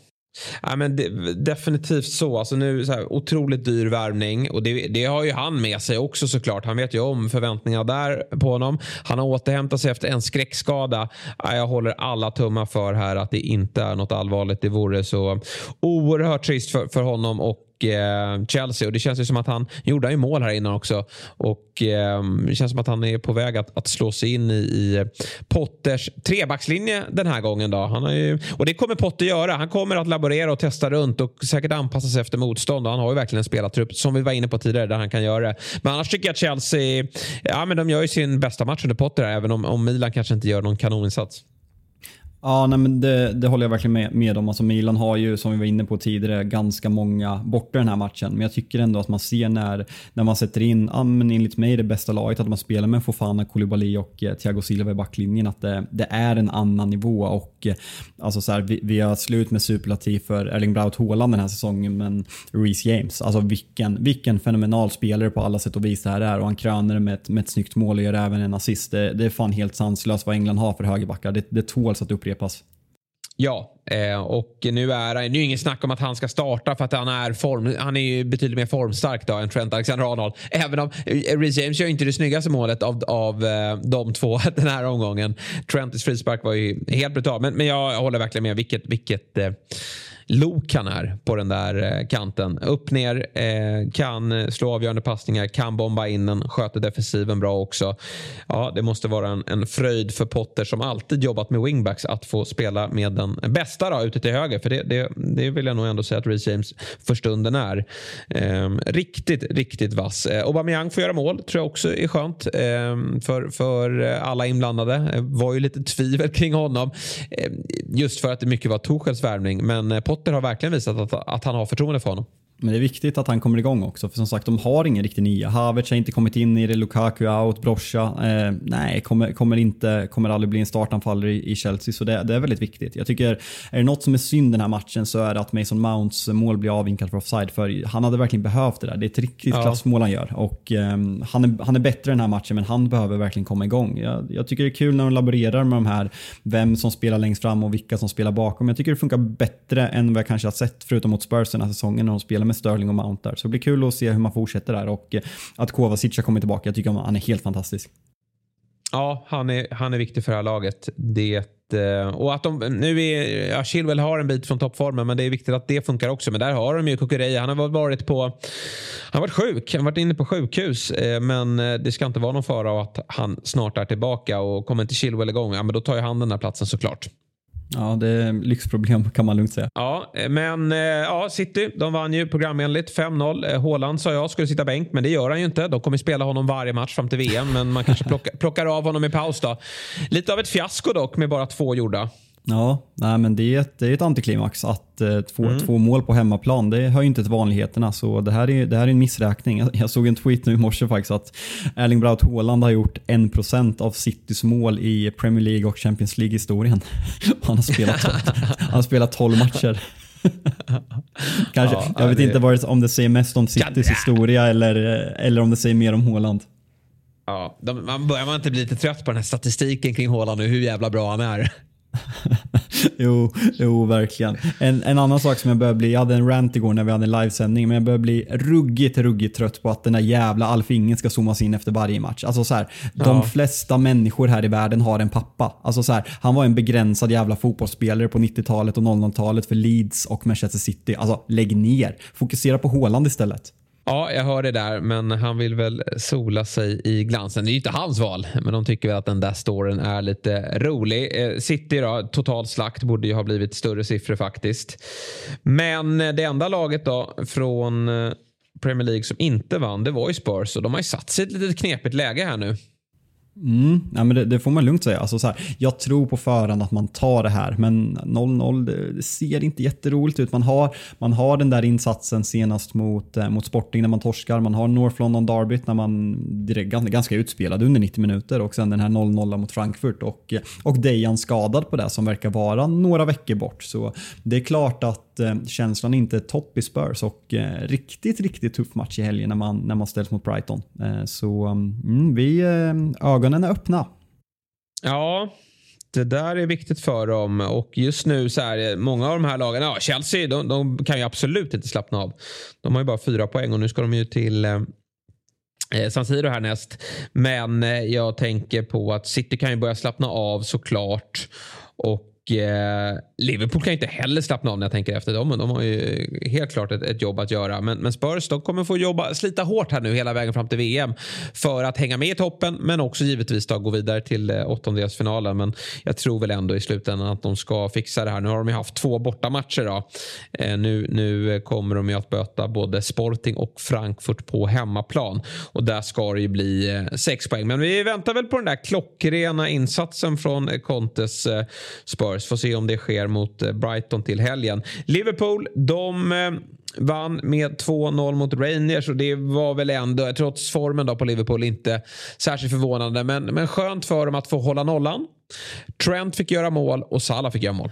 Ja, men det, definitivt så. Alltså nu så här, Otroligt dyr värvning och det, det, har ju han med sig också såklart. Han vet ju om förväntningarna där på honom. Han har återhämtat sig efter en skräckskada. Ja, jag håller alla tummar för här att det inte är något allvarligt. Det vore så oerhört trist för, för honom och eh, Chelsea. Och Det känns ju som att han gjorde ju mål här innan också. Och eh, Det känns som att han är på väg att, att slå sig in i, i Potters trebackslinje den här gången. Då. Han har ju, och Det kommer Potter göra. Han kommer att laborera och testa runt och säkert anpassa sig efter motstånd. Och han har ju verkligen en spelartrupp, som vi var inne på tidigare, där han kan göra det. Men annars tycker jag att Chelsea ja, men de gör ju sin bästa match under Potter, här, även om, om Milan kanske inte gör någon kanoninsats. Ja, nej, men det, det, håller jag verkligen med, med om. Alltså Milan har ju, som vi var inne på tidigare, ganska många borta den här matchen. Men jag tycker ändå att man ser när, när man sätter in, ja, men enligt mig, det bästa laget, att man spelar med Fofana, Koulibaly och eh, Thiago Silva i backlinjen, att det, det är en annan nivå. Och eh, alltså så här, vi, vi har slut med superlativ för Erling Braut Haaland den här säsongen, men Reece James, alltså vilken, vilken fenomenal spelare på alla sätt och vis det här är. Och han kröner det med ett, med ett snyggt mål och gör även en assist. Det, det är fan helt sanslöst vad England har för högerbackar. Det, det tåls att upprepa upprepas. Ja, eh, och nu är det är ingen snack om att han ska starta för att han är, form, han är ju betydligt mer formstark då än Trent Alexander-Arnold. Även om eh, Reece James gör inte det snyggaste målet av, av eh, de två [LAUGHS] den här omgången. Trents frispark var ju helt brutal, men, men jag håller verkligen med. Vilket, vilket lok han är på den där eh, kanten. Upp ner, eh, kan slå avgörande passningar, kan bomba in den, sköter defensiven bra också. Ja, det måste vara en, en fröjd för Potter som alltid jobbat med wingbacks att få spela med den bästa då, ute till höger. För det, det, det vill jag nog ändå säga att Reece James för stunden är. Ehm, riktigt, riktigt vass. Eh, Aubameyang får göra mål, tror jag också är skönt ehm, för, för eh, alla inblandade. Det var ju lite tvivel kring honom ehm, just för att det mycket var Torshälls värvning. Men eh, Potter har verkligen visat att, att han har förtroende för honom. Men det är viktigt att han kommer igång också, för som sagt de har ingen riktig nia. Havertz har inte kommit in i det, Lukaku out, Broscha. Eh, nej, kommer, kommer, inte, kommer aldrig bli en startanfallare i, i Chelsea, så det, det, är väldigt viktigt. Jag tycker, är det något som är synd den här matchen så är det att Mason Mounts mål blir avvinklat för offside, för han hade verkligen behövt det där. Det är ett riktigt ja. klassmål han gör och eh, han, är, han är bättre den här matchen, men han behöver verkligen komma igång. Jag, jag tycker det är kul när de laborerar med de här, vem som spelar längst fram och vilka som spelar bakom. Jag tycker det funkar bättre än vad jag kanske har sett, förutom mot Spurs den här säsongen när de spelar med Sterling och Mount där. Så det blir kul att se hur man fortsätter där och eh, att Kovacic har kommit tillbaka. Jag tycker han är helt fantastisk. Ja, han är, han är viktig för det här laget. Det, eh, och att de, nu är, ja, Chilwell har en bit från toppformen men det är viktigt att det funkar också. Men där har de ju Kukureya. Han har varit på, han har varit sjuk, han har varit inne på sjukhus. Eh, men det ska inte vara någon fara att han snart är tillbaka och kommer inte Chilwell igång, ja, men då tar ju han den här platsen såklart. Ja, det är lyxproblem [LAUGHS] kan man lugnt säga. Ja, men eh, ja, City de vann ju programenligt 5-0. Håland eh, sa jag skulle sitta bänk, men det gör han ju inte. De kommer spela honom varje match fram till VM, men man kanske [LAUGHS] plockar, plockar av honom i paus då. Lite av ett fiasko dock med bara två gjorda. Ja, nej, men det är ett, det är ett antiklimax att eh, få mm. två mål på hemmaplan. Det hör ju inte till vanligheterna så det här är, det här är en missräkning. Jag, jag såg en tweet nu i morse faktiskt att Erling Braut Haaland har gjort 1% av Citys mål i Premier League och Champions League-historien. [LAUGHS] han, har spelat, [LAUGHS] han har spelat 12 matcher. [LAUGHS] Kanske, ja, jag vet det... inte om det säger mest om Citys historia eller, eller om det säger mer om Haaland. Ja, de, man börjar man inte bli lite trött på den här statistiken kring Haaland och hur jävla bra han är? [LAUGHS] jo, jo, verkligen. En, en annan sak som jag börjar bli, jag hade en rant igår när vi hade en livesändning, men jag börjar bli ruggigt, ruggigt trött på att den där jävla Alfingen ska zoomas in efter varje match. Alltså så här, ja. de flesta människor här i världen har en pappa. Alltså så här, han var en begränsad jävla fotbollsspelare på 90-talet och 00-talet för Leeds och Manchester City. Alltså lägg ner. Fokusera på Håland istället. Ja, jag hör det där, men han vill väl sola sig i glansen. Det är ju inte hans val, men de tycker väl att den där storyn är lite rolig. Eh, City då, total slakt, borde ju ha blivit större siffror faktiskt. Men det enda laget då från eh, Premier League som inte vann, det var ju Spurs och de har ju satt sig i ett litet knepigt läge här nu. Mm, nej men det, det, får man lugnt säga. Alltså, så här, jag tror på förhand att man tar det här, men 0-0 det, det, ser inte jätteroligt ut. Man har, man har den där insatsen senast mot, eh, mot Sporting när man torskar. Man har North London Derby när man direkt, ganska utspelad under 90 minuter och sen den här 0-0 mot Frankfurt och, och Dejan skadad på det som verkar vara några veckor bort. Så det är klart att eh, känslan inte är topp i Spurs och eh, riktigt, riktigt tuff match i helgen när man, när man ställs mot Brighton. Eh, så mm, mm vi eh, ögonen är öppna. Ja, det där är viktigt för dem och just nu så är många av de här lagen, ja Chelsea, de, de, kan ju absolut inte slappna av. De har ju bara fyra poäng och nu ska de ju till eh San Siro härnäst. Men eh, jag tänker på att City kan ju börja slappna av såklart. Och eh, Liverpool kan inte heller slappna av när jag tänker efter dem. De har ju helt klart ett, ett jobb att göra. Men, men Spurs de kommer få jobba, slita hårt här nu hela vägen fram till VM för att hänga med i toppen men också givetvis då gå vidare till eh, åttondelsfinalen. Men jag tror väl ändå i slutändan att de ska fixa det här. Nu har de ju haft två bortamatcher. Då. Eh, nu, nu kommer de ju att böta både Sporting och Frankfurt på hemmaplan och där ska det ju bli eh, sex poäng. Men vi väntar väl på den där klockrena insatsen från Contes eh, Spurs Spurs. Får se om det sker mot eh, Brighton till helgen. Liverpool, de eh, vann med 2-0 mot Rangers och det var väl ändå, trots formen då på Liverpool, inte särskilt förvånande. Men, men skönt för dem att få hålla nollan. Trent fick göra mål och Salah fick göra mål.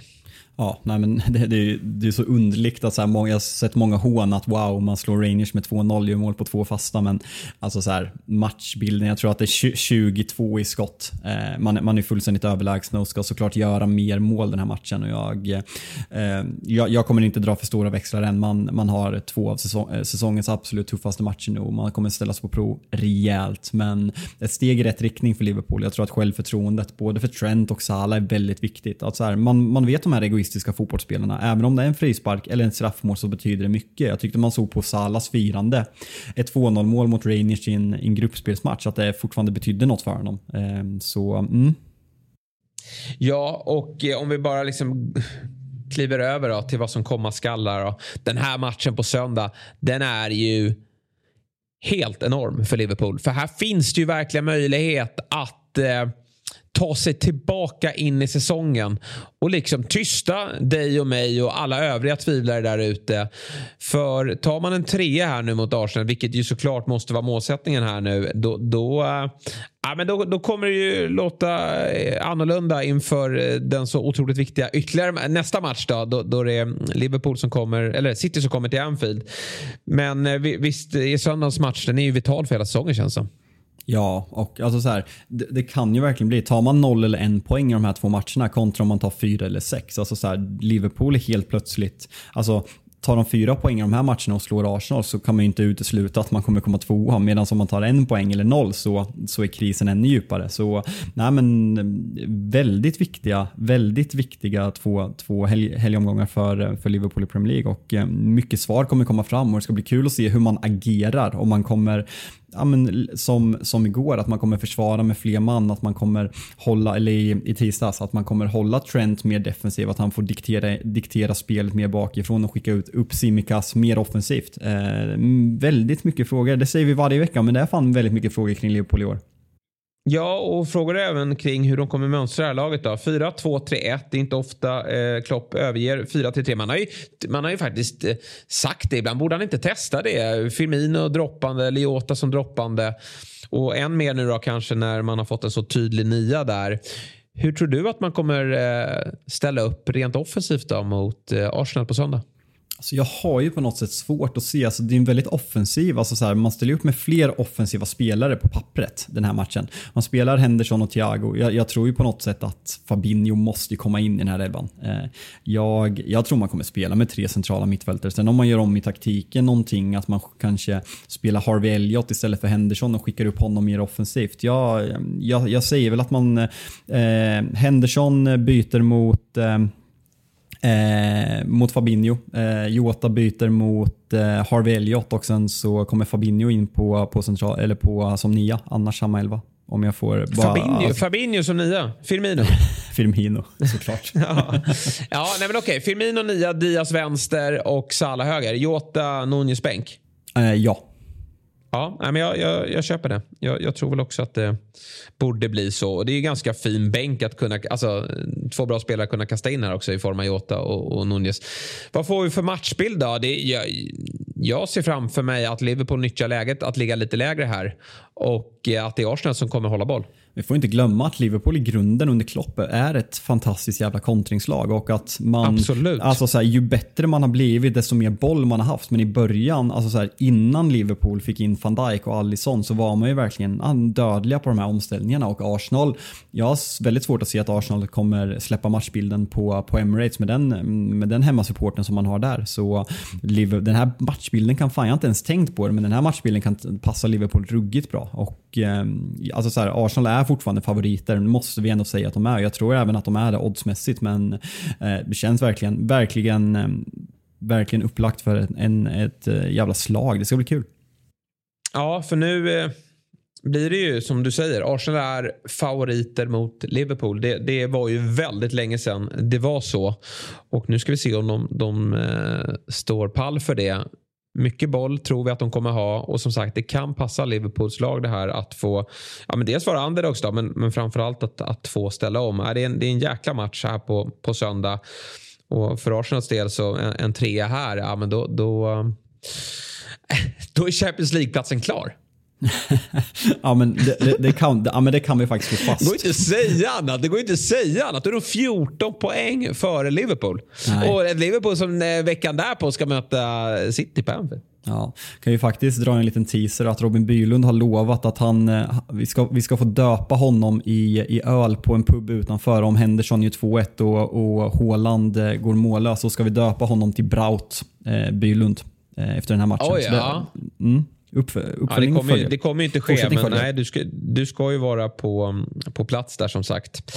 Ja, nej men [LAUGHS] det, det, det, är så underligt att så här, många, jag har sett många hån att wow, man slår Rangers med 2-0, gör mål på två fasta, men alltså så här, matchbilden, jag tror att det är 22 i skott. Eh, man, man är fullständigt överlägsna och ska såklart göra mer mål den här matchen och jag, eh, jag, jag, kommer inte dra för stora växlar än. Man, man har två av säsong, eh, säsongens absolut tuffaste matcher nu och man kommer ställas på prov rejält, men ett steg i rätt riktning för Liverpool. Jag tror att självförtroendet både för Trent och Salah är väldigt viktigt. Att så här, man, man vet de här egoistiska egoistiska fotbollsspelarna. Även om det är en frispark eller en straffmål så betyder det mycket. Jag tyckte man såg på Salas firande, ett 2-0 mål mot Rangers i en, en gruppspelsmatch, att det fortfarande betydde något för honom. Ehm, så, mm. Ja, och eh, om vi bara liksom kliver över då, till vad som komma skallar. Den här matchen på söndag, den är ju helt enorm för Liverpool. För här finns det ju verkligen möjlighet att eh, ta sig tillbaka in i säsongen och liksom tysta dig och mig och alla övriga tvivlare där ute. För tar man en trea här nu mot Arsenal, vilket ju såklart måste vara målsättningen här nu, då, då, äh, men då, då kommer det ju låta eh, annorlunda inför eh, den så otroligt viktiga ytterligare nästa match då, då, då det är Liverpool som kommer, eller City som kommer till Anfield. Men visst, i söndagens match, den är ju vital för hela säsongen känns det som. Ja, och alltså så här, det, det, kan ju verkligen bli, tar man noll eller en poäng i de här två matcherna kontra om man tar fyra eller sex. Alltså så här, Liverpool är helt plötsligt, alltså tar de fyra poäng i de här matcherna och slår Arsenal så kan man ju inte utesluta att man kommer komma tvåa. Medan om man tar en poäng eller noll så, så är krisen ännu djupare. Så nej men väldigt viktiga, väldigt viktiga två, två helg, helgomgångar för, för Liverpool i Premier League och eh, mycket svar kommer komma fram och det ska bli kul att se hur man agerar. Om man kommer ja, men, som, som igår, att man kommer försvara med fler man, att man kommer hålla, eller i, i tisdags, att man kommer hålla Trent mer defensiv, att han får diktera, diktera spelet mer bakifrån och skicka ut upp Simikas mer offensivt. Eh, väldigt mycket frågor, det säger vi varje vecka, men det är fan väldigt mycket frågor kring Liverpool i år. Ja, och frågor även kring hur de kommer mönstra det här laget. 4-2-3-1. Det är inte ofta eh, Klopp överger 4-3-3. Man, har ju, man har ju faktiskt eh, sagt det. Ibland borde han inte testa det. Firmino droppande, Liota som droppande. Och än mer nu då kanske när man har fått en så tydlig nia där. Hur tror du att man kommer eh, ställa upp rent offensivt då mot eh, Arsenal på söndag? Alltså jag har ju på något sätt svårt att se, alltså det är en väldigt offensiv, alltså så här, man ställer upp med fler offensiva spelare på pappret den här matchen. Man spelar Henderson och Thiago. Jag, jag tror ju på något sätt att Fabinho måste komma in i den här elvan. Eh, jag, jag tror man kommer spela med tre centrala mittfältare. Sen om man gör om i taktiken någonting, att man kanske spelar Harvey Elliott istället för Henderson och skickar upp honom mer offensivt. Jag, jag, jag säger väl att man, eh, Henderson byter mot eh, Eh, mot Fabinho. Eh, Jota byter mot eh, Harvey Elliott och sen så kommer Fabinho in på, på, central, eller på som nia, annars samma elva. Om jag får bara, Fabinho, alltså, Fabinho som nia? Firmino? [LAUGHS] Firmino, såklart. [LAUGHS] ja, ja nej men okej. Firmino nia, Diaz vänster och Salah höger. Jota, Nunez bänk? Eh, ja. Ja, men jag, jag, jag köper det. Jag, jag, tror väl också att det borde bli så. Och det är ju ganska fin bänk att kunna, alltså två bra spelare kunna kasta in här också i form av Jota och, och Nunez. Vad får vi för matchbild då? Det, jag, jag ser framför mig att Liverpool nyttjar läget att ligga lite lägre här och att det är Arsenal som kommer hålla boll. Vi får inte glömma att Liverpool i grunden under Klopp är ett fantastiskt jävla kontringslag och att man... Absolut. Alltså så här, ju bättre man har blivit desto mer boll man har haft. Men i början, alltså så här, innan Liverpool fick in van Dijk och Alisson så var man ju verkligen dödliga på de här omställningarna och Arsenal, jag har väldigt svårt att se att Arsenal kommer släppa matchbilden på, på Emirates med den, med den hemmasupporten som man har där. Så den här matchbilden kan fan, jag har inte ens tänkt på det, men den här matchbilden kan passa Liverpool ruggigt bra. Och eh, alltså så här, Arsenal är är fortfarande favoriter, måste vi ändå säga att de är. Jag tror även att de är det oddsmässigt, men eh, det känns verkligen, verkligen, eh, verkligen upplagt för en, ett eh, jävla slag. Det ska bli kul. Ja, för nu blir det ju som du säger. Arsenal är favoriter mot Liverpool. Det, det var ju väldigt länge sedan det var så. Och nu ska vi se om de, de eh, står pall för det. Mycket boll tror vi att de kommer ha och som sagt det kan passa Liverpools lag det här att få, ja men dels vara underdogs då men, men framförallt att, att få ställa om. Äh, det, är en, det är en jäkla match här på, på söndag och för Arsenals del så en, en trea här, ja men då, då, [LAUGHS] då är Champions League-platsen klar. [LAUGHS] ja, men det, det, det, kan, ja, men det kan vi faktiskt slå fast. Det går inte att säga annat. Det går inte att säga annat. Då är de 14 poäng före Liverpool. Nej. Och Liverpool som eh, veckan därpå ska möta City på Anfield. Ja, kan ju faktiskt dra en liten teaser att Robin Bylund har lovat att han, eh, vi, ska, vi ska få döpa honom i, i öl på en pub utanför. Om Henderson gör 2-1 och, och Haaland eh, går mållös så ska vi döpa honom till Braut eh, Bylund eh, efter den här matchen. Oh, ja. det, mm, upp, ja, det, kommer, ju, det kommer ju inte ske, men nej, du, ska, du ska ju vara på, på plats där som sagt.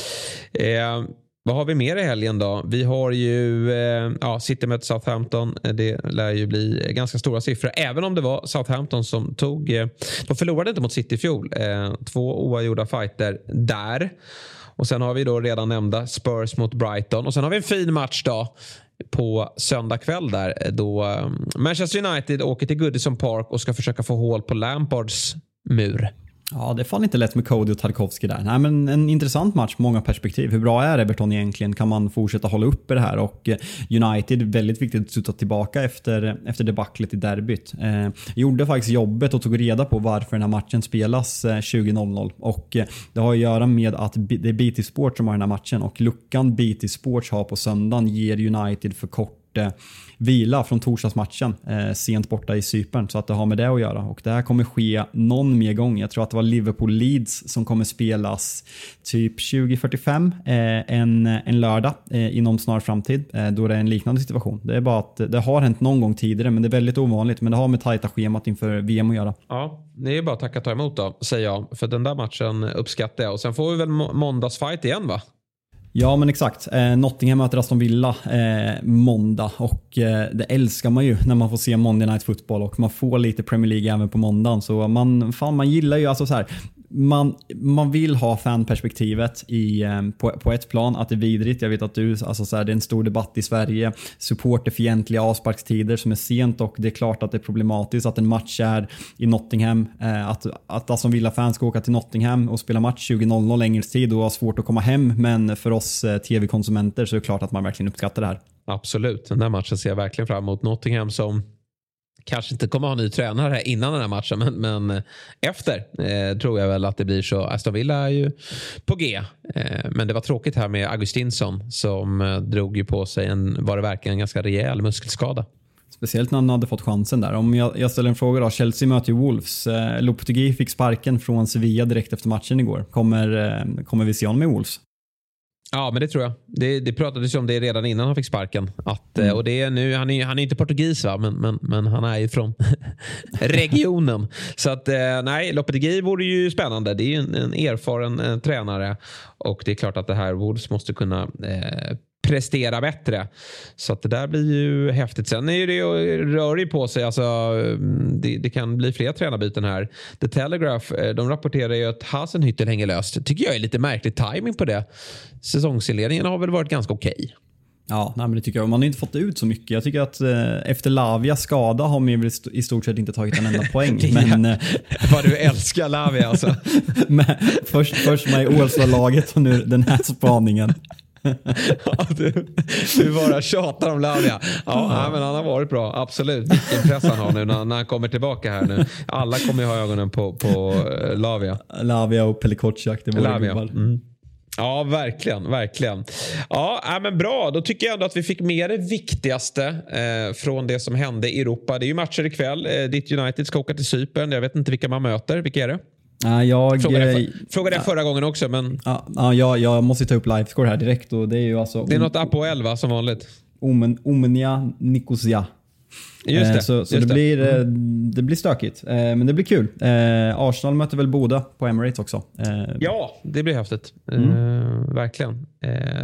Eh, Vad har vi mer i helgen då? Vi har ju eh, ja, City möter Southampton. Eh, det lär ju bli ganska stora siffror. Även om det var Southampton som tog... Eh, de förlorade inte mot City i fjol. Eh, två oavgjorda fighter där. Och sen har vi då redan nämnda Spurs mot Brighton. Och sen har vi en fin match då på söndag kväll där eh, då eh, Manchester United åker till Goodison Park och ska försöka få hål på Lampards mur. Ja, det är fan inte lätt med Cody och Tarkovsky där. Nej, men en intressant match många perspektiv. Hur bra är Everton egentligen? Kan man fortsätta hålla uppe det här? Och eh, United, väldigt viktigt att studsa tillbaka efter, efter debaclet i derbyt. Eh, gjorde faktiskt jobbet och tog reda på varför den här matchen spelas eh, 20.00. Och eh, det har att göra med att det är BT Sport som har den här matchen och luckan BT Sports har på söndagen ger United för kort eh, vila från torsdagsmatchen eh, sent borta i Cypern. Så att det har med det att göra. Och det här kommer ske någon mer gång. Jag tror att det var Liverpool-Leeds som kommer spelas typ 2045 eh, en, en lördag eh, inom snar framtid. Eh, då det är en liknande situation. Det är bara att det har hänt någon gång tidigare men det är väldigt ovanligt. Men det har med tajta schemat inför VM att göra. Ja, det är bara att tacka och ta emot då, säger jag. För den där matchen uppskattar jag. Och sen får vi väl måndagsfight igen va? Ja men exakt. Eh, Nottingham möter Aston Villa eh, måndag och eh, det älskar man ju när man får se Monday Night Football och man får lite Premier League även på måndagen. Så man, fan, man gillar ju alltså så här man, man vill ha fanperspektivet i, ehm, på, på ett plan, att det är vidrigt. Jag vet att du, alltså så här, det är en stor debatt i Sverige. Supporterfientliga avsparkstider som är sent och det är klart att det är problematiskt att en match är i Nottingham. Eh, att, att Aston Villa-fans ska åka till Nottingham och spela match 20.00 engelsk tid och ha svårt att komma hem. Men för oss eh, tv-konsumenter så är det klart att man verkligen uppskattar det här. Absolut, den där matchen ser jag verkligen fram emot. Nottingham som kanske inte kommer ha ny tränare innan den här matchen men, men eh, efter eh, tror jag väl att det blir så. Aston Villa är ju på G. Eh, men det var tråkigt här med Augustinsson som eh, drog ju på sig en, var det verkligen en ganska rejäl muskelskada. Speciellt när han hade fått chansen där. Om jag, jag ställer en fråga då. Chelsea möter ju Wolves. Eh, Lopetegui fick sparken från Sevilla direkt efter matchen igår. Kommer, eh, kommer vi se honom i Wolves? Ja, men det tror jag. Det, det pratades ju om det redan innan han fick sparken. Att, mm. och det är nu, han, är, han är inte portugis, va? Men, men, men han är ju från [LAUGHS] regionen. Så att, eh, nej, Lopetegui vore ju spännande. Det är ju en, en erfaren en tränare och det är klart att det här Wolves måste kunna eh, prestera bättre. Så att det där blir ju häftigt. Sen är det, rör ju på sig. Alltså, det, det, kan bli fler tränarbyten här. The Telegraph eh, de rapporterar ju att Hasenhüttel hänger löst. tycker jag är lite märklig timing på det. Säsongsinledningen har väl varit ganska okej. Okay. Ja, nej, men det tycker jag. Man har inte fått ut så mycket. Jag tycker att eh, efter Lavias skada har man väl i stort sett inte tagit en enda [LAUGHS] poäng. men, eh, [LAUGHS] Vad du älskar Lavia alltså. [LAUGHS] men, först, först med i Ålsta-laget och nu den här spaningen. [LAUGHS] ja, du, du bara tjatar om Lavia. Ja, ja, men han har varit bra, absolut. Vilken press han har nu när, när han kommer tillbaka här nu. Alla kommer ju ha ögonen på, på uh, Lavia. Lavia och Pelle Kotschack, det var Lavia. Mm. Ja, verkligen. verkligen. Ja, men Bra, då tycker jag ändå att vi fick med det viktigaste eh, från det som hände i Europa. Det är ju matcher ikväll. Eh, ditt United ska åka till Cypern. Jag vet inte vilka man möter. Vilka är det? Jag, frågade, jag, frågade jag förra gången också. Men... Ja, ja, jag, jag måste ta upp livescore här direkt. Och det är ju alltså, det är något Apo 11 som vanligt. Omen, Omenia Nikosia. Just det. Så, så just det, Blir, mm. Eh, det blir stökigt. Eh, men det blir kul. Eh, Arsenal möter väl Boda på Emirates också. Ja, det blir häftigt. Mm. verkligen.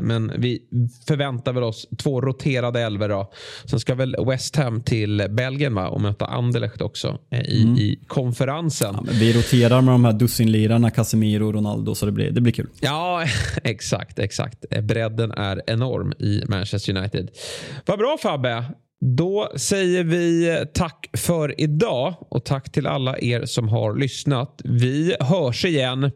men vi förväntar väl oss två roterade elver då. Sen ska väl West Ham till Belgien va? och möta Anderlecht också i, mm. i konferensen. Ja, vi roterar med de här dussinlirarna, Casemiro och Ronaldo, så det blir, det blir kul. Ja, [LAUGHS] exakt. exakt. Bredden är enorm i Manchester United. Vad bra Fabbe. Då säger vi tack för idag och tack till alla er som har lyssnat. Vi hörs igen.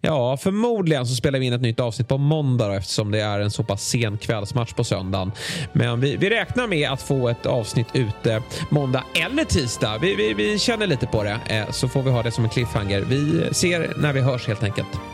Ja, förmodligen så spelar vi in ett nytt avsnitt på måndag då, eftersom det är en så pass sen kvällsmatch på söndagen. Men vi, vi räknar med att få ett avsnitt ute måndag eller tisdag. Vi, vi, vi känner lite på det eh, så får vi ha det som en cliffhanger. Vi ser när vi hörs helt enkelt.